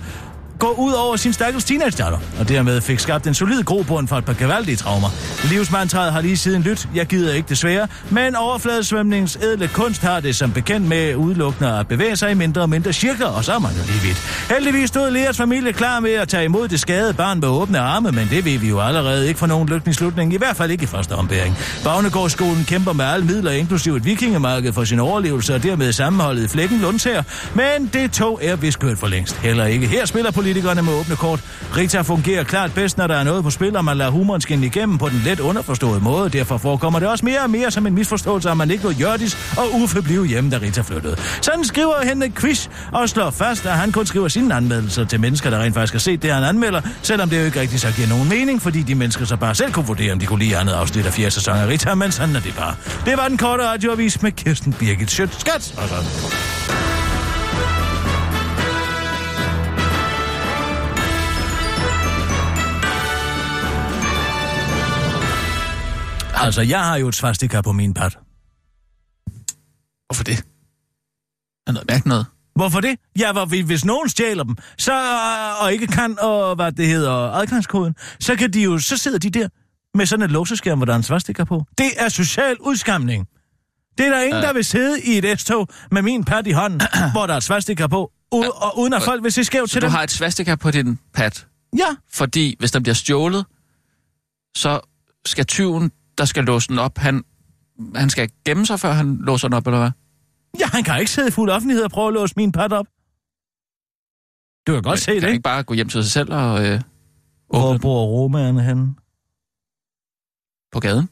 gå ud over sin stakkels teenage og dermed fik skabt en solid grobund for et par gevaldige traumer. Livsmantraet har lige siden lyt, jeg gider ikke desværre, men overfladesvømningens edle kunst har det som bekendt med udelukkende at bevæge sig i mindre og mindre cirkler, og så er man jo lige vidt. Heldigvis stod Leas familie klar med at tage imod det skadede barn med åbne arme, men det ved vi jo allerede ikke for nogen lykkelig slutning, i hvert fald ikke i første ombæring. Bagnegårdsskolen kæmper med alle midler, inklusive et vikingemarked for sin overlevelse og dermed sammenholdet i flækken Lunds men det tog er vist kørt for længst. Heller ikke her spiller politikerne med åbne kort. Rita fungerer klart bedst, når der er noget på spil, og man lader humoren skinne igennem på den let underforståede måde. Derfor forekommer det også mere og mere som en misforståelse, at man ikke lod Jørdis og Uffe blive hjemme, da Rita flyttede. Sådan skriver Henrik Quiz og slår fast, at han kun skriver sine anmeldelser til mennesker, der rent faktisk har set det, han anmelder, selvom det jo ikke rigtig så giver nogen mening, fordi de mennesker så bare selv kunne vurdere, om de kunne lide andet afsnit af fjerde sæson af Rita, men sådan er det bare. Det var den korte radioavis med Kirsten Birgit Schøtz. Skat! Og sådan. Altså, jeg har jo et svastika på min pat. Hvorfor det? Er noget mærke noget? Hvorfor det? Ja, hvor, hvis nogen stjæler dem, så, og ikke kan, og hvad det hedder, adgangskoden, så kan de jo, så sidder de der med sådan et låseskærm, hvor der er en svastika på. Det er social udskamning. Det er der ingen, uh. der vil sidde i et S-tog med min pat i hånden, hvor der er et svastika på, u- og uden at folk vil se skævt til du dem. har et svastika på din pat, Ja, fordi hvis der bliver stjålet, så skal tyven, der skal låse den op, han, han skal gemme sig, før han låser den op, eller hvad? ja, han kan ikke sidde i fuld offentlighed og prøve at låse min pat op. Du kan godt se kan det, ikke? ikke bare gå hjem til sig selv og øh, Hvor bor romerne henne? på gaden?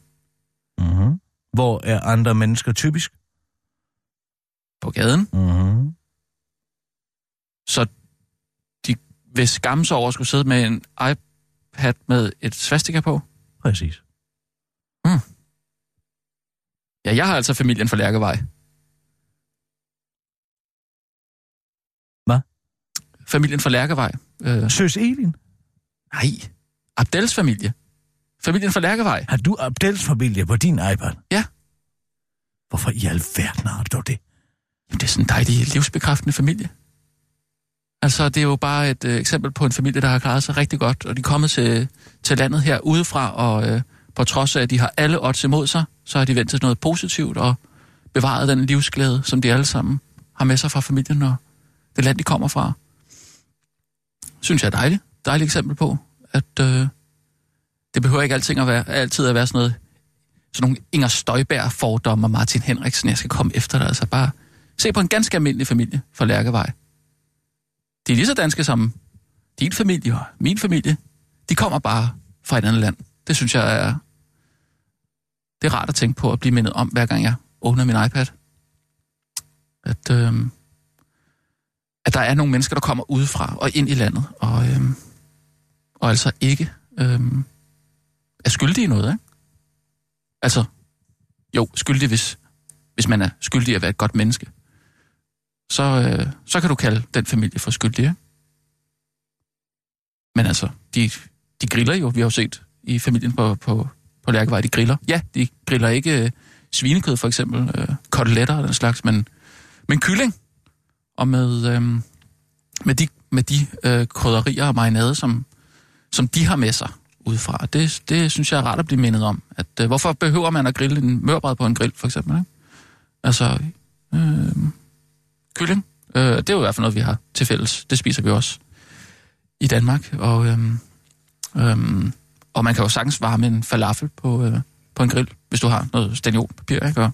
Mm-hmm. Hvor er andre mennesker typisk? På gaden. Mm-hmm. Så de vil skamme sig over at skulle sidde med en iPad med et svastika på. Præcis. Ja, jeg har altså familien for Lærkevej. Hvad? Familien for Lærkevej. Øh, Søs Elin, nej, Abdels familie. Familien for Lærkevej. har du Abdels familie på din iPad? Ja. Hvorfor i alverden har du det? Jamen, det er sådan en dejlig livsbekræftende familie. Altså, det er jo bare et øh, eksempel på en familie, der har klaret sig rigtig godt, og de er kommet til, til landet her udefra, og øh, på trods af, at de har alle odds imod sig, så har de vendt til noget positivt og bevaret den livsglæde, som de alle sammen har med sig fra familien og det land, de kommer fra. Synes jeg er dejligt. Dejligt eksempel på, at øh, det behøver ikke alting at være, altid at være sådan noget, sådan nogle Inger Støjberg fordomme og Martin Henriksen, jeg skal komme efter dig. Altså bare se på en ganske almindelig familie fra Lærkevej. De er lige så danske som din familie og min familie. De kommer bare fra et andet land. Det synes jeg er... Det er rart at tænke på at blive mindet om, hver gang jeg åbner min iPad. At, øh, at der er nogle mennesker, der kommer udefra og ind i landet, og, øh, og altså ikke øh, er skyldige i noget, ikke? Altså, jo, skyldig, hvis, hvis man er skyldig at være et godt menneske. Så, øh, så kan du kalde den familie for skyldig, ikke? Men altså, de, de griller jo, vi har jo set i familien på, på, på Lærkevej, de griller. Ja, de griller ikke øh, svinekød for eksempel, øh, koteletter og den slags, men, men kylling. Og med, øh, med de, med de øh, krydderier og marinade, som, som de har med sig udefra. Det, det synes jeg er rart at blive mindet om. At, øh, hvorfor behøver man at grille en mørbræd på en grill, for eksempel? Ikke? Altså, øh, kylling. Øh, det er jo i hvert fald noget, vi har til fælles. Det spiser vi også i Danmark. Og, øh, øh, og man kan jo sagtens varme en falafel på, øh, på en grill, hvis du har noget stanionpapir, ikke? Og,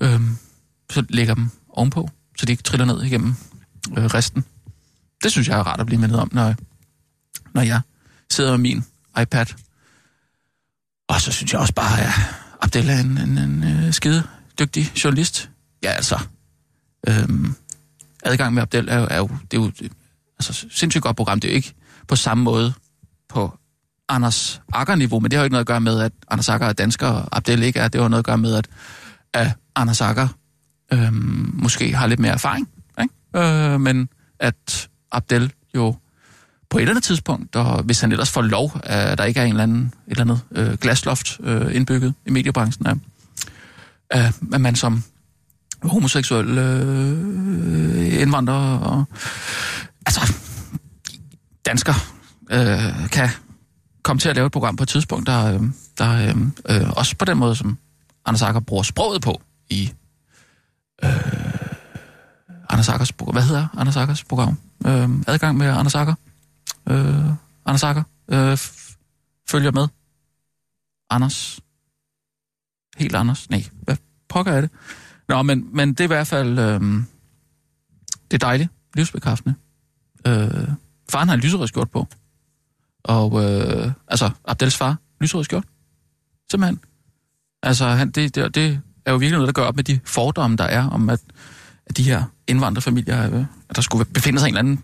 øh, så lægger dem ovenpå, så de ikke triller ned igennem øh, resten det synes jeg er rart at blive mindet om, når, når jeg sidder med min iPad. Og så synes jeg også bare, at Abdel er en, en, en, øh, skide dygtig journalist. Ja, altså. Øhm, adgang med Abdel er, jo- er jo, det er jo altså, sindssygt godt program. Det er jo ikke på samme måde på Anders Akker-niveau, men det har jo ikke noget at gøre med, at Anders Akker er dansker, og Abdel ikke er. Det har noget at gøre med, at, at Anders Akker øhm, måske har lidt mere erfaring, ikke? Øh, men at Abdel jo på et eller andet tidspunkt, og hvis han ellers får lov, at der ikke er en eller anden, et eller andet øh, glasloft øh, indbygget i mediebranchen, at, øh, at man som homoseksuel øh, indvandrer og altså dansker øh, kan komme til at lave et program på et tidspunkt, der, øhm, der øh, øh, også på den måde, som Anders Akker bruger sproget på i øh, Anders Akkers program. Hvad hedder Anders Akkers program? Øh, adgang med Anders Akker. Øh, Anders Akker øh, følger med. Anders. Helt Anders. Nej, hvad pokker er det? Nå, men, men det er i hvert fald... Øh, det er dejligt. Livsbekræftende. Øh, faren har en lyserød skjort på. Og øh, altså, Abdels far, lyserød skjort. Simpelthen. Altså, han, det, det, det er jo virkelig noget, der gør op med de fordomme, der er om, at, at de her indvandrerfamilier, øh, at der skulle befinde sig en eller anden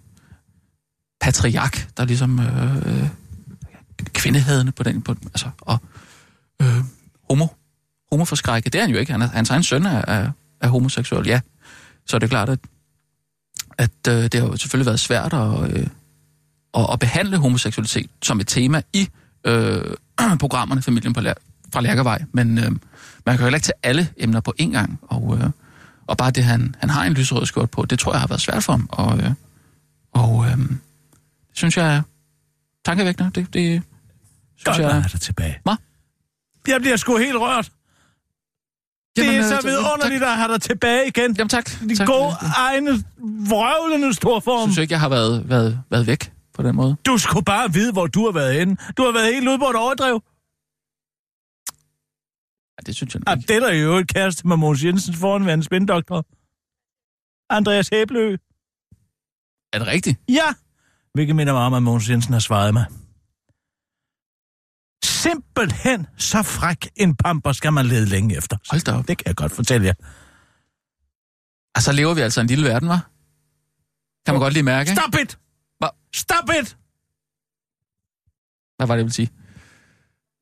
patriark, der ligesom øh, øh, på den, på, altså, og øh, homo, homoforskrækket. Det er han jo ikke. Han er, hans egen søn er, er, er homoseksuel, ja. Så er det klart, at, at øh, det har jo selvfølgelig været svært at, øh, at, at behandle homoseksualitet som et tema i øh, programmerne Familien på Lær, fra Lærkevej, men øh, man kan jo heller ikke tage alle emner på én gang, og, øh, og bare det, han, han har en lyserød skjort på, det tror jeg har været svært for ham, og, øh, og øh, det synes jeg er tankevækkende. Det, det synes Godt, jeg... er der tilbage. Hvad? Jeg bliver sgu helt rørt. Det Jamen, er øh, så vidunderligt at have dig tilbage igen. Jamen tak. De tak. gode, egne, vrøvlende store form. synes jeg ikke, jeg har været, været, været væk på den måde. Du skulle bare vide, hvor du har været henne. Du har været helt ude på et overdrev. Ja, det synes jeg Ja, ikke. det er jo et kæreste med Måns Jensens foranværende spindoktor. Andreas Hæbleø. Er det rigtigt? Ja! Hvilket minder mig om, at Måns Jensen har svaret mig. Simpelthen så fræk en pamper skal man lede længe efter. Hold da op. Det kan jeg godt fortælle jer. Altså, lever vi altså i en lille verden, var? Kan man godt lige mærke, ikke? Stop it! Stop it! Hvad var det, jeg ville sige?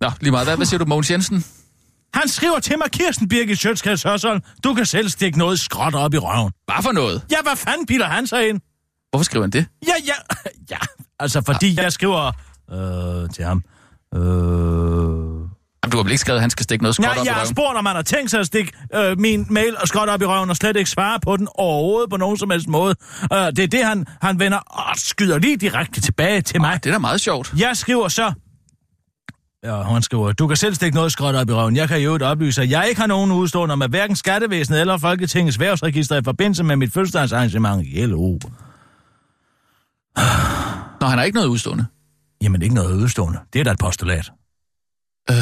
Nå, lige meget. Hvad, hvad siger du, Mogens Jensen? Han skriver til mig, Kirsten Birgit Sjøtskreds Hørsholm, du kan selv stikke noget skråt op i røven. Hvad for noget? Ja, hvad fanden bilder han sig ind? Hvorfor skriver han det? Ja, ja, ja. Altså, fordi jeg skriver øh, til ham. Øh... Jamen, du har vel ikke skrevet, at han skal stikke noget skråt Nej, op i jeg har røven? spurgt, om han har tænkt sig at stikke øh, min mail og skråt op i røven og slet ikke svare på den overhovedet på nogen som helst måde. Øh, det er det, han, han vender og skyder lige direkte tilbage til mig. Det er da meget sjovt. Jeg skriver så... Ja, han skriver, du kan selv stikke noget skråt op i røven. Jeg kan jo et oplyse, at jeg ikke har nogen udstående med hverken skattevæsenet eller Folketingets værvsregister i forbindelse med mit fødselsdagsarrangement i LO. Nå, han har ikke noget udstående. Jamen, ikke noget udstående. Det er da et postulat. Øh,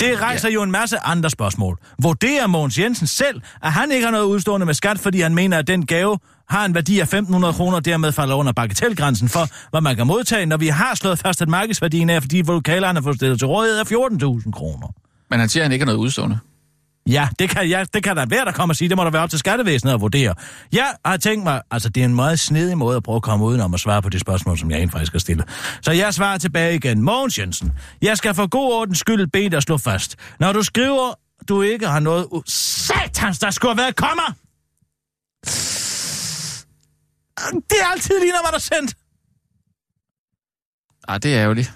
Det rejser ja. jo en masse andre spørgsmål. Vurderer Mogens Jensen selv, at han ikke har noget udstående med skat, fordi han mener, at den gave har en værdi af 1.500 kroner, og dermed falder under bagatelgrænsen for, hvad man kan modtage, når vi har slået fast, at markedsværdien er, fordi vokalerne får stillet til rådighed af 14.000 kroner. men han siger, at han ikke har noget udstående. Ja, det kan, ja, det kan der være, der kommer og sige. Det må der være op til skattevæsenet at vurdere. Jeg har tænkt mig, altså det er en meget snedig måde at prøve at komme udenom at svare på det spørgsmål, som jeg egentlig faktisk har stillet. Så jeg svarer tilbage igen. Mogens Jensen, jeg skal for god ordens skyld bede dig slå fast. Når du skriver, du ikke har noget... U- Satans, der skulle have været kommer! Det er altid lige, når man er sendt. Ej, det er ærgerligt.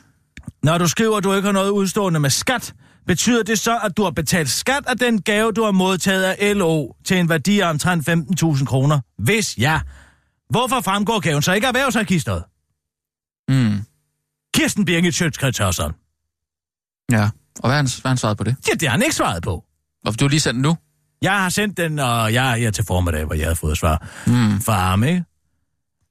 Når du skriver, at du ikke har noget udstående med skat, betyder det så, at du har betalt skat af den gave, du har modtaget af LO til en værdi af omtrent 15.000 kroner? Hvis ja, hvorfor fremgår gaven så ikke erhvervsregisteret? Mm. Kirsten Birgit Sjøtskrets. Ja. Og hvad har han, hvad har han svaret på det? Ja, det har han ikke svaret på. Og du har lige sendt den nu? Jeg har sendt den, og jeg er her til formiddag, hvor jeg havde fået svar Mm. fra ham, ikke?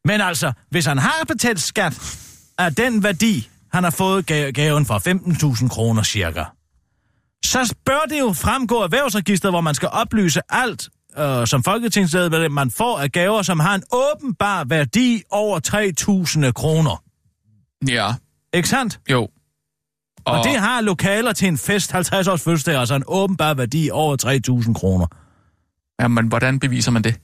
Men altså, hvis han har betalt skat af den værdi, han har fået ga- gaven for 15.000 kroner cirka, så bør det jo fremgå af erhvervsregisteret, hvor man skal oplyse alt øh, som folketingsmedlem, man får af gaver, som har en åbenbar værdi over 3.000 kroner. Ja, Ikke sandt? jo. Og, og det har lokaler til en fest 50 års fødselsdag, altså en åbenbar værdi over 3.000 kroner. Jamen, hvordan beviser man det?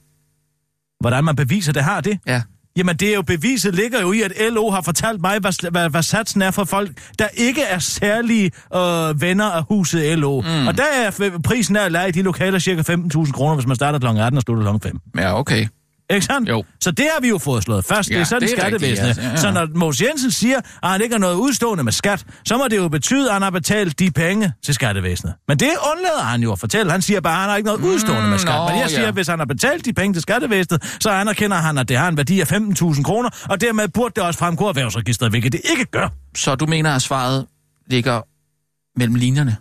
Hvordan man beviser, det har det? Ja. Jamen, det er jo beviset ligger jo i, at LO har fortalt mig, hvad, hvad, hvad satsen er for folk, der ikke er særlige øh, venner af huset LO. Mm. Og der er prisen af at lege i de lokaler cirka 15.000 kroner, hvis man starter kl. 18 og slutter kl. 5. Ja, okay. Ikke sandt? Jo. Så det har vi jo fået slået fast. Ja, det er sådan, det er skattevæsenet. rigtigt, ja. Ja, ja. Så når Mås Jensen siger, at han ikke har noget udstående med skat, så må det jo betyde, at han har betalt de penge til skattevæsenet. Men det undlader han jo at fortælle. Han siger bare, at han har ikke noget udstående med skat. nå, Men jeg siger, ja. at hvis han har betalt de penge til skattevæsenet, så anerkender han, at det har en værdi af 15.000 kroner, og dermed burde det også fremgå af erhvervsregistret, hvilket det ikke gør. Så du mener, at svaret ligger mellem linjerne?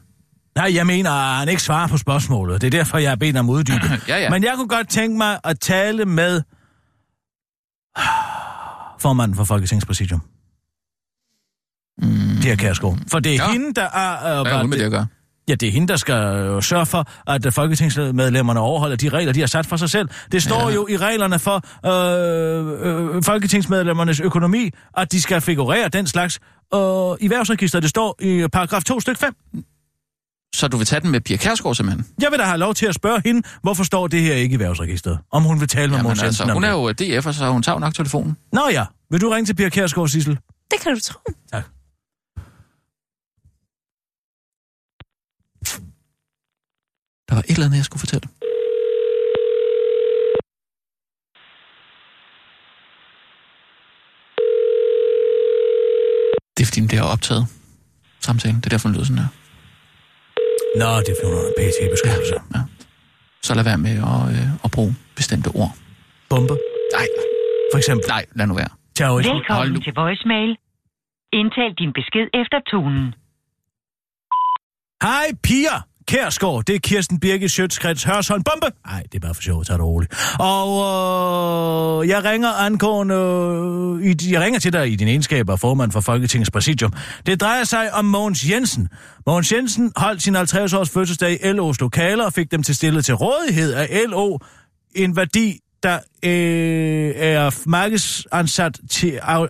Nej, jeg mener, at han ikke svarer på spørgsmålet. Det er derfor, jeg har bedt ham uddybe. Ja, ja. Men jeg kunne godt tænke mig at tale med formanden for Folketingspræsidium. Mm. Pia Kærsgaard. For det er ja. Hende, der er... Øh, Hvad er med det at gøre? Ja, det er hende, der skal øh, sørge for, at folketingsmedlemmerne overholder de regler, de har sat for sig selv. Det står. Ja. jo i reglerne for øh, øh, folketingsmedlemmernes økonomi, at de skal figurere den slags øh, i værvsregisteret. Det står i paragraf 2 stykke 5. Så du vil tage den med Pia Kærsgaard simpelthen? Jeg vil da have lov til at spørge hende, hvorfor står det her ikke i værvsregisteret? Om hun vil tale med Jamen altså, hun er jo DF'er, så hun tager nok telefonen. Nå ja, vil du ringe til Pia Kærsgaard, Sissel? Det kan du tro. Tak. Der var et eller andet, jeg skulle fortælle. Det er fordi, det er optaget samtalen. Det er derfor, den lyder sådan her. Nå, det er har PT-beskyttelse. Ja. Ja. Så lad være med at, øh, at bruge bestemte ord. Bombe, Nej, for eksempel. nej, lad nu være. Terrorisme. Hold Velkommen nu. til voicemail. Indtal din besked efter tonen. Hej, Pia Kærsgaard. Det er Kirsten Birke Sjøtskrets Hørsholm. Bombe! Nej, det er bare for sjov. Tag det roligt. Og øh, jeg ringer angående... Øh, i, jeg ringer til dig i din egenskab af formand for Folketingets Præsidium. Det drejer sig om Mogens Jensen. Mogens Jensen holdt sin 50-års fødselsdag i LO's lokaler og fik dem til stillet til rådighed af LO. En værdi, der øh, er markedsansat til, øh,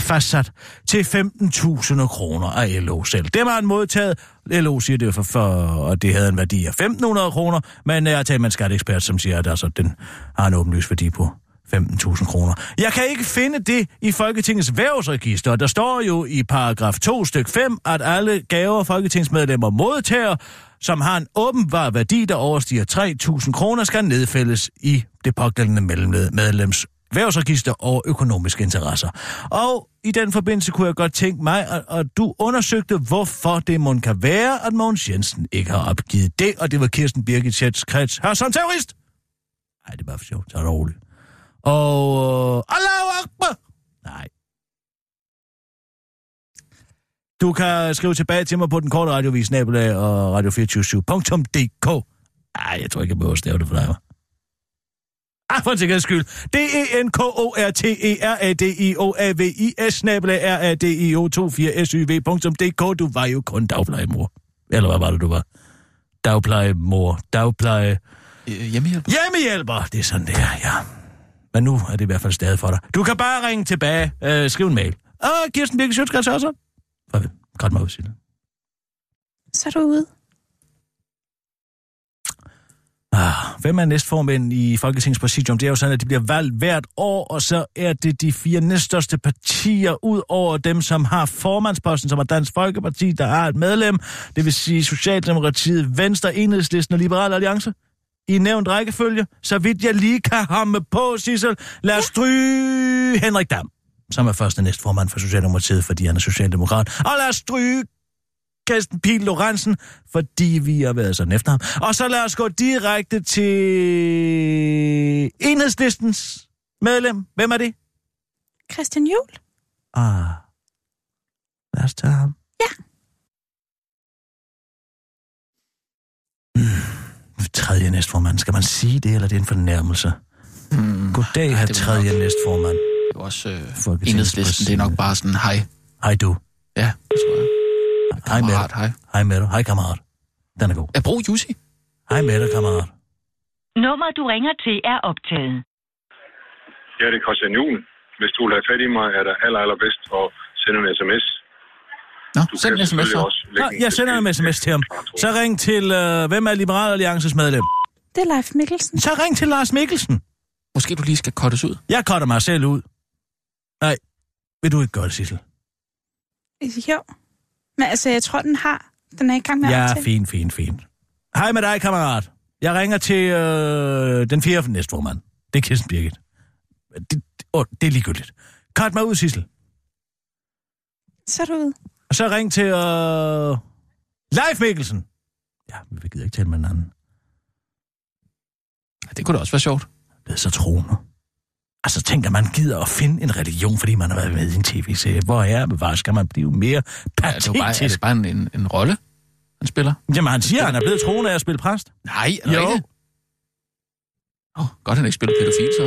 fastsat til 15.000 kroner af LO selv. Dem har han modtaget. LO siger det for, for at det havde en værdi af 1.500 kroner, men øh, jeg har talt med en skatteekspert, som siger, at altså, den har en åbenlys værdi på 15.000 kroner. Jeg kan ikke finde det i Folketingets værvsregister. Der står jo i paragraf 2 styk 5, at alle gaver folketingsmedlemmer modtager, som har en åbenbar værdi, der overstiger 3.000 kroner, skal nedfældes i det pågældende medlems værvsregister og økonomiske interesser. Og i den forbindelse kunne jeg godt tænke mig, at, at du undersøgte, hvorfor det må kan være, at Mogens Jensen ikke har opgivet det, og det var Kirsten Birgit Schætz kreds her som terrorist. Nej, det er bare for sjovt. Tag det roligt. Og... Øh, Allahu Akbar! Nej. Du kan skrive tilbage til mig på den korte radiovis, nabelag og radio247.dk. Ej, jeg tror ikke, jeg behøver at stave det for dig, hva'? Ah, for en sikkerheds skyld. D-E-N-K-O-R-T-E-R-A-D-I-O-A-V-I-S, nabelag R-A-D-I-O-2-4-S-Y-V.dk. Du var jo kun dagplejemor. Eller hvad var det, du var? Dagplejemor. Dagpleje... Øh, hjemmehjælp? Hjemmehjælper, det er sådan, det er, ja. Men nu er det i hvert fald stadig for dig. Du kan bare ringe tilbage, øh, skriv en mail. Og Kirsten Birke Sjøtskreds også. Farvel. Godt mig ud, Sille. Så er du ude. Ah, hvem er næstformænd i Folketingets præsidium? Det er jo sådan, at de bliver valgt hvert år, og så er det de fire næststørste partier, ud over dem, som har formandsposten, som er Dansk Folkeparti, der har et medlem, det vil sige Socialdemokratiet, Venstre, Enhedslisten og Liberal Alliance. I nævnt rækkefølge, så vidt jeg lige kan hamme på, Sissel. Lad os stryge Henrik Dam, som er første næstformand for Socialdemokratiet, fordi han er socialdemokrat. Og lad os stryge Kirsten Pil Lorentzen, fordi vi har været sådan efter ham. Og så lad os gå direkte til enhedslistens medlem. Hvem er det? Christian Juhl? Ah, lad os tage ham. Ja. Mm, tredje næstformand. Skal man sige det, eller er det en fornærmelse? Hmm. Goddag, her tredje næstformand. Det er jo også øh, enhedslisten. Det er nok bare sådan, hej. Hej du. Ja, det tror jeg. Hej med dig. hej. Hej med dig. Hej kammerat. Den er god. Jeg bruger Jussi. Hej med dig, kammerat. Nummer, du ringer til, er optaget. Ja, det er Christian Juhl. Hvis du vil have fat i mig, er det aller, allerbedst at sende en sms. Nå, Du send en sms så. Nå, jeg sender en sms til ham. Så ring til, øh, hvem er Liberal Alliances medlem? Det er Leif Mikkelsen. Så ring til Lars Mikkelsen. Måske du lige skal kortes ud. Jeg cutter mig selv ud. Nej, vil du ikke gøre det, Sissel? Jo. Men altså, jeg tror, den har. Den er i gang med Ja, fint, fint, fint. Hej med dig, kammerat. Jeg ringer til øh, den fjerde næstformand. Det er Kirsten Birgit. Det, det, åh, det er ligegyldigt. Cut mig ud, Sissel. Så er du ude. Og så ring til øh, Leif Mikkelsen. Ja, vi gider ikke tale med hinanden. Det kunne da også være sjovt. Det er så troende. Altså, tænk, at man gider at finde en religion, fordi man har været med i en tv-serie. Hvor er hvor skal man blive mere Ja, det er, jo bare, er patetisk? det bare en, en, en rolle, han spiller? Jamen, han siger, at han er blevet troende af at spille præst. Nej, er det Jo. rigtigt? Åh, oh, godt han ikke spiller pædofil, så.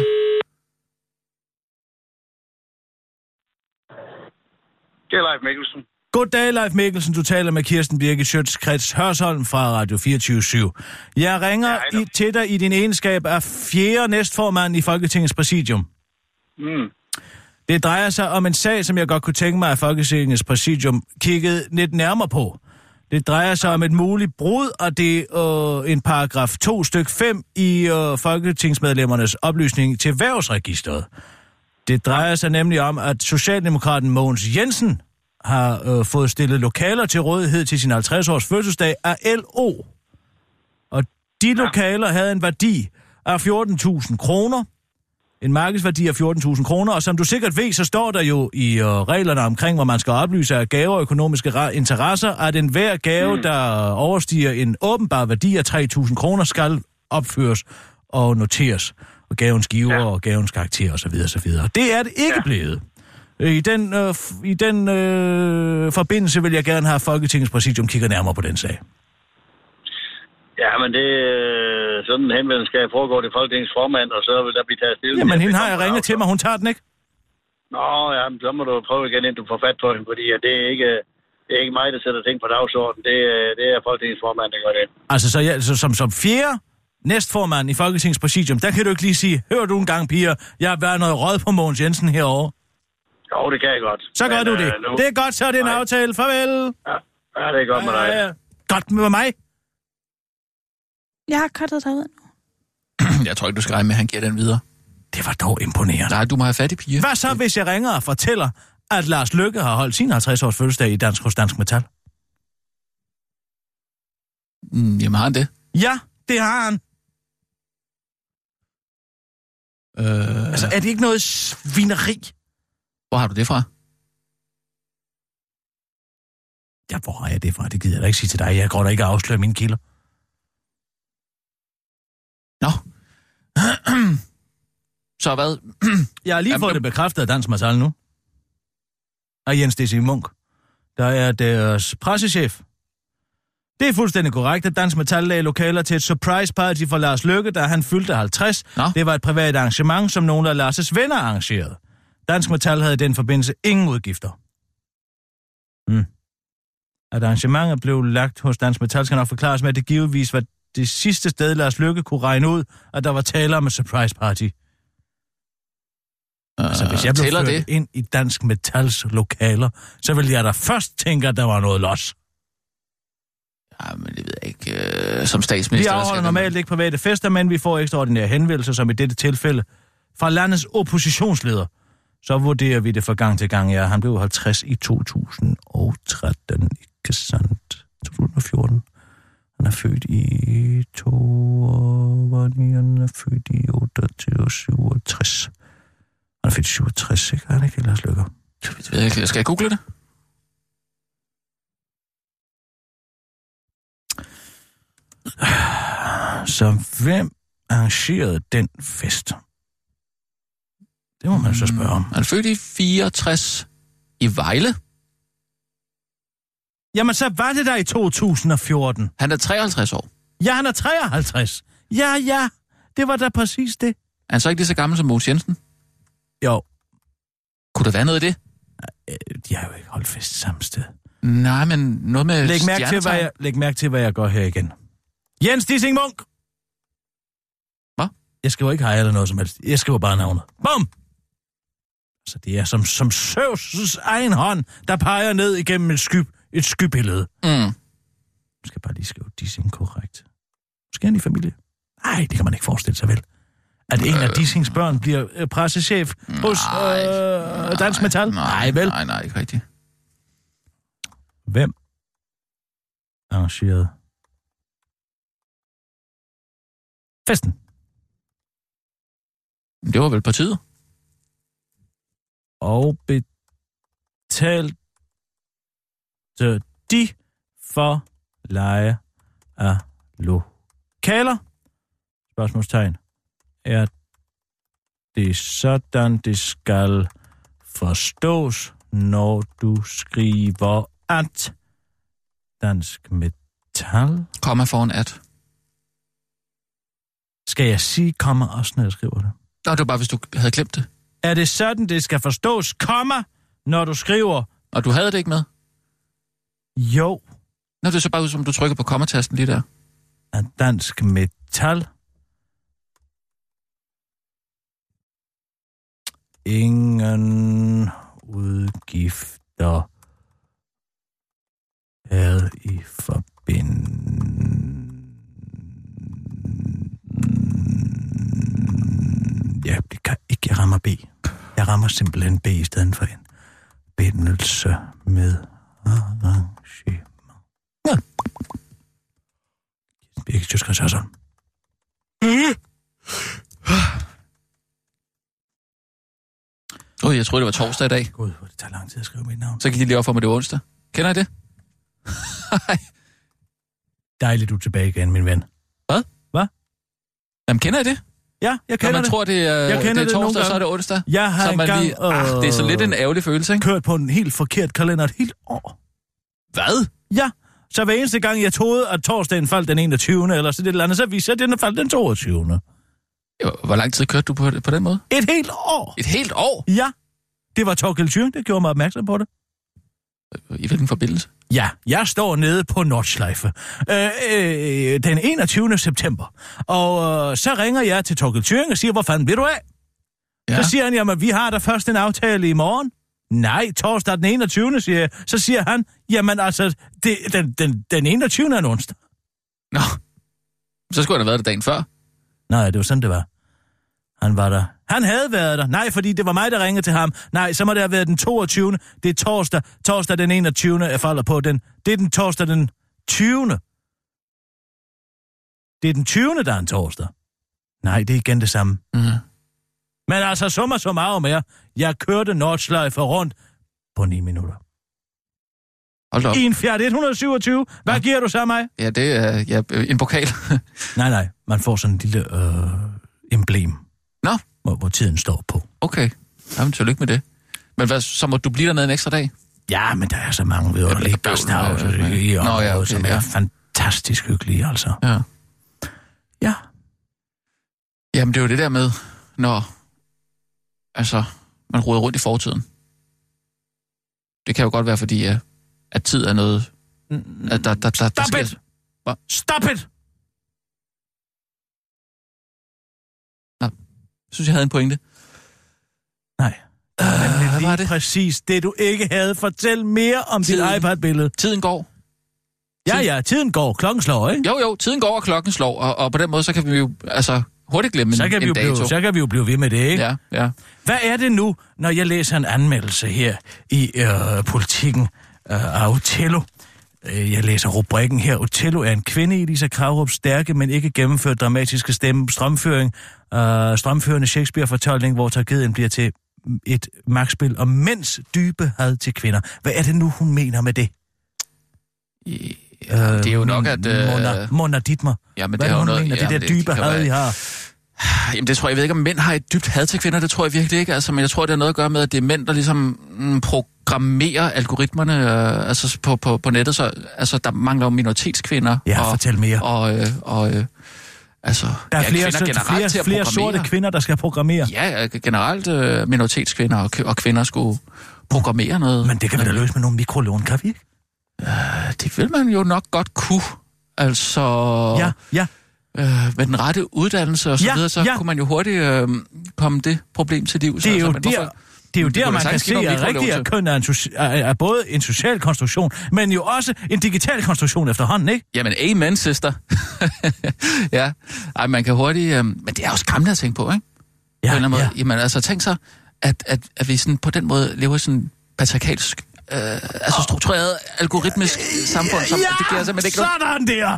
Det er Leif Mikkelsen. Goddag, Leif Mikkelsen. Du taler med Kirsten Birgit Schøtz-Krets Hørsholm fra Radio 24 Jeg ringer Ja, hej i, til dig i din egenskab af fjerde næstformand i Folketingets præsidium. Mm. Det drejer sig om en sag, som jeg godt kunne tænke mig, at Folketingets præsidium kiggede lidt nærmere på. Det drejer sig om et muligt brud af det øh, en paragraf 2 styk 5 i øh, folketingsmedlemmernes oplysning til værvsregisteret. Det drejer sig nemlig om, at Socialdemokraten Mogens Jensen har øh, fået stillet lokaler til rådighed til sin 50-års fødselsdag af LO. Og de lokaler havde en værdi af 14.000 kroner. En markedsværdi af 14.000 kroner, og som du sikkert ved, så står der jo i øh, reglerne omkring, hvor man skal oplyse af gaver og økonomiske interesser, at en hver gave, mm. der overstiger en åbenbar værdi af 3.000 kroner, skal opføres og noteres. Og gavens giver ja. og gavens karakter osv. osv. Det er det ikke ja. blevet. I den, øh, i den øh, forbindelse vil jeg gerne have at Folketingets præsidium kigger nærmere på den sag. Ja, men det øh, sådan en henvendelse skal foregå til Folketingets formand, og så vil der blive taget stilling. Jamen, hende har jeg ringet til mig, hun tager den ikke. Nå, ja, men så må du prøve igen, indtil du får fat på hende, fordi det er ikke... Det er ikke mig, der sætter ting på dagsordenen. Det, er- det er Folketingets formand, der gør det. Altså, så jeg, så, som, som fjerde næstformand i Folketingets præsidium, der kan du ikke lige sige, hør du en gang, piger, jeg har været noget råd på Mogens Jensen herovre. Jo, det kan jeg godt. Så gør du det. øh, nu- Det er godt, så er det en Nej. aftale. Farvel. Ja, ja, det er godt med dig. Ja, ja. Godt med mig. Jeg har kottet dig ud. Jeg tror ikke, du skal regne med, at han giver den videre. Det var dog imponerende. Nej, du må have fat i piger. Hvad så, hvis jeg ringer og fortæller, at Lars Lykke har holdt sin 50-års fødselsdag i Dansk hos Dansk Metal? Mm, jamen, har han det? Ja, det har han. Øh, Altså, er det ikke noget svineri? Hvor har du det fra? Ja, hvor har jeg det fra? Det gider jeg da ikke sige til dig. Jeg går da ikke at afsløre mine kilder. Nå. så hvad? Jeg har lige fået det bekræftet af Dansk Metal nu. Af Jens D.C. Munk. Der er deres pressechef. Det er fuldstændig korrekt, at Dansk Metal lagde lokaler til et surprise party for Lars Lykke, da han fyldte 50. Nå. Det var et privat arrangement, som nogle af Lars' venner arrangerede. Dansk Metal havde i den forbindelse ingen udgifter. Hmm. At arrangementet blev lagt hos Dansk Metal skal nok forklares med, at det givetvis var det sidste sted, Lars Lykke kunne regne ud, at der var tale om et surprise party. Altså, hvis jeg blev ført det? ind i Dansk Metals lokaler, så ville jeg da først tænke, at der var noget los. Ja, men det ved jeg ikke. Øh, som Vi statsminister... der afholder normalt ikke private fester, men vi får ekstraordinære henvendelser, som i dette tilfælde, fra landets oppositionsleder. Så vurderer vi det fra gang til gang. Ja, han blev 50 i 2013, ikke sandt? 2014. Han er født i 2... Hvor er det? Han er født i 28, 67. Han er født i 67, ikke? Han er ikke Lars Lykke. Det ved jeg. Skal jeg google det? Så hvem arrangerede den fest? Det må man så spørge om. Han er født i 64 i Vejle. Jamen, så var det der i 2014. Han er 53 år. Ja, han er 53. Ja, ja, det var da præcis det. Er han så ikke lige så gammel som Mogens Jensen? Jo, Kunne der være noget i det? øh, de har jo ikke holdt fest samme sted. Nej, men noget med Læg mærke, til, hvad stjernetegn. jeg, læg mærke til, hvad jeg gør her igen. Jens Dissing Munk! Jeg skriver ikke hej eller noget som helst. Jeg skriver bare navnet. Bum! Så det er som, som Søvs' egen hånd, der peger ned igennem et, sky, et skybillede. Mm. Nu skal jeg bare lige skrive dissing korrekt. Måske han i familie? Nej, det kan man ikke forestille sig vel. At en af Dissings børn bliver øh, pressechef hos øh, Dansk Metal? Nej, vel? Nej, nej, ikke rigtigt. Hvem arrangerede festen? Det var vel partiet? Og betalte de for leje af lokaler? Spørgsmålstegn. Er det sådan, det skal forstås, når du skriver at dansk metal? Komma foran at. Skal jeg sige komma også, når jeg skriver det? Nå, det var bare, hvis du havde glemt det. Er det sådan, det skal forstås, komma, når du skriver? Og du havde det ikke med? Jo. Nå, det er så bare ud, som du trykker på kommatasten lige der. At dansk metal ingen udgifter er i forbindelse... Det kan ikke, jeg rammer B. Jeg rammer simpelthen B i stedet for en bindelse med arrangement. Ja. Birgit Sjøskreds Hørsholm. Åh, oh, jeg troede, det var torsdag i dag. Gud, hvor det tager lang tid at skrive mit navn. Så gik det lige op for mig, det var onsdag. Kender I det? Dejligt, du er tilbage igen, min ven. Hvad? Hvad? Jamen, kender I det? Ja, jeg Når kender man det. tror, det er, Jeg det er det nogle torsdag, så er det onsdag. Jeg har så man engang, lige, ah, det er så lidt en ærgerlig følelse, ikke? kørt på en helt forkert kalender et helt år. Hvad? Ja, så hver eneste gang, jeg troede, at torsdagen faldt den 21. eller så det eller andet, så viser det, at den faldt den 22. Jo, Hvor lang tid kørte du på, på den måde? Et helt år. Et helt år? Ja, det var Torkel Thyring, der gjorde mig opmærksom på det. I hvilken forbindelse? Ja, jeg står nede på Nordschleife øh, øh, den 21. september. Og øh, så ringer jeg til Torkel Thyring og siger, hvor fanden vil du af? Ja. Så siger han, jamen vi har da først en aftale i morgen. Nej, torsdag den 21. siger jeg. Så siger han, jamen altså, det, den, den, den 21. er en onsdag. Nå, så skulle han have været der dagen før. Nej, det var sådan, det var. Han var der. Han havde været der. Nej, fordi det var mig, der ringede til ham. Nej, så må det have været den 22. Det er torsdag. Torsdag den 21. Jeg falder på den. Det er den torsdag den 20. Det er den 20. der er en torsdag. Nej, det er igen det samme. Mm. Men altså, summa summarum er, jeg kørte Nordschleife rundt på 9 minutter. Hold op. I en Fiat 127. Hvad Ja. giver du så mig? Ja, det er ja, en pokal. Nej, nej. Man får sådan en lille øh, emblem, Nå, hvor, hvor tiden står på. okay. Jamen, tillykke med det. Men hvad, så må du blive dernede en ekstra dag? Ja, men der er så mange vidunderlige ja, ja. i Nå, området, ja, okay, som er ja. fantastisk hyggelige, altså. Ja. Ja. Jamen, det er jo det der med, når altså, man roder rundt i fortiden. Det kan jo godt være, fordi at, at tid er noget... At der, der, der, der Stop sker- it! Hvad? Stop it! Synes, jeg havde en pointe. Nej. Er hvad lige var det? præcis det, du ikke havde. Fortæl mere om Tiden. dit iPad-billede. Tiden går. Ja, ja, tiden går. Klokken slår, ikke? Jo, jo, tiden går, og klokken slår, og, og på den måde, så kan vi jo altså, hurtigt glemme Så en, kan, vi en jo dato. blive, så kan vi jo blive ved med det, ikke? Ja, ja. Hvad er det nu, når jeg læser en anmeldelse her i øh, politikken øh, af? Øh, Jeg læser rubrikken her. Otello er en kvinde i Lisa Kravrups stærke, men ikke gennemført dramatiske stemme, strømføring, øh, strømførende Shakespeare-fortolkning, hvor tragedien bliver til et magtspil om mænds dybe had til kvinder. Hvad er det nu, hun mener med det? Ja det er jo nok, at... Øh, Mona, Mona Dittmer. Jamen, Hvad det er jo det, noget... mener? Det jamen, der dybe kan jo had, I har. Jamen, det tror jeg, jeg ved ikke, om mænd har et dybt had til kvinder. Det tror jeg virkelig ikke. Altså, men jeg tror, det har noget at gøre med, at det er mænd, der ligesom mm, programmerer algoritmerne øh, altså på, på, på nettet. Så altså, der mangler jo minoritetskvinder. Ja, og, fortæl mere. Og, øh, og øh, altså, Der er ja, flere, kvinder så, generelt flere, til at flere sorte kvinder, der skal programmere. Ja, øh, generelt øh, minoritetskvinder og, og kvinder skulle programmere noget. Men det kan vi da løse med nogle mikrolån, kan vi ikke? Det vil man jo nok godt kunne. Altså... Ja, ja. Øh, med den rette uddannelse og så Ja, videre, så ja. kunne man jo hurtigt øh, komme det problem til livs. Det er jo altså, men der, hvorfor- det er jo Det der, man kan se, at rigtig at køn er, en er, er både en social konstruktion, men jo også en digital konstruktion efterhånden, ikke? Jamen, amen, sister. ja, Ej, man kan hurtigt... Øh, men det er jo skræmmende at tænke på, ikke? Ja, på en eller anden ja. måde. Jamen, altså, tænk så, at, at, at vi sådan på den måde lever sådan patriarkalsk, øh, altså struktureret, algoritmisk samfund, som det giver simpelthen ikke noget... sådan der!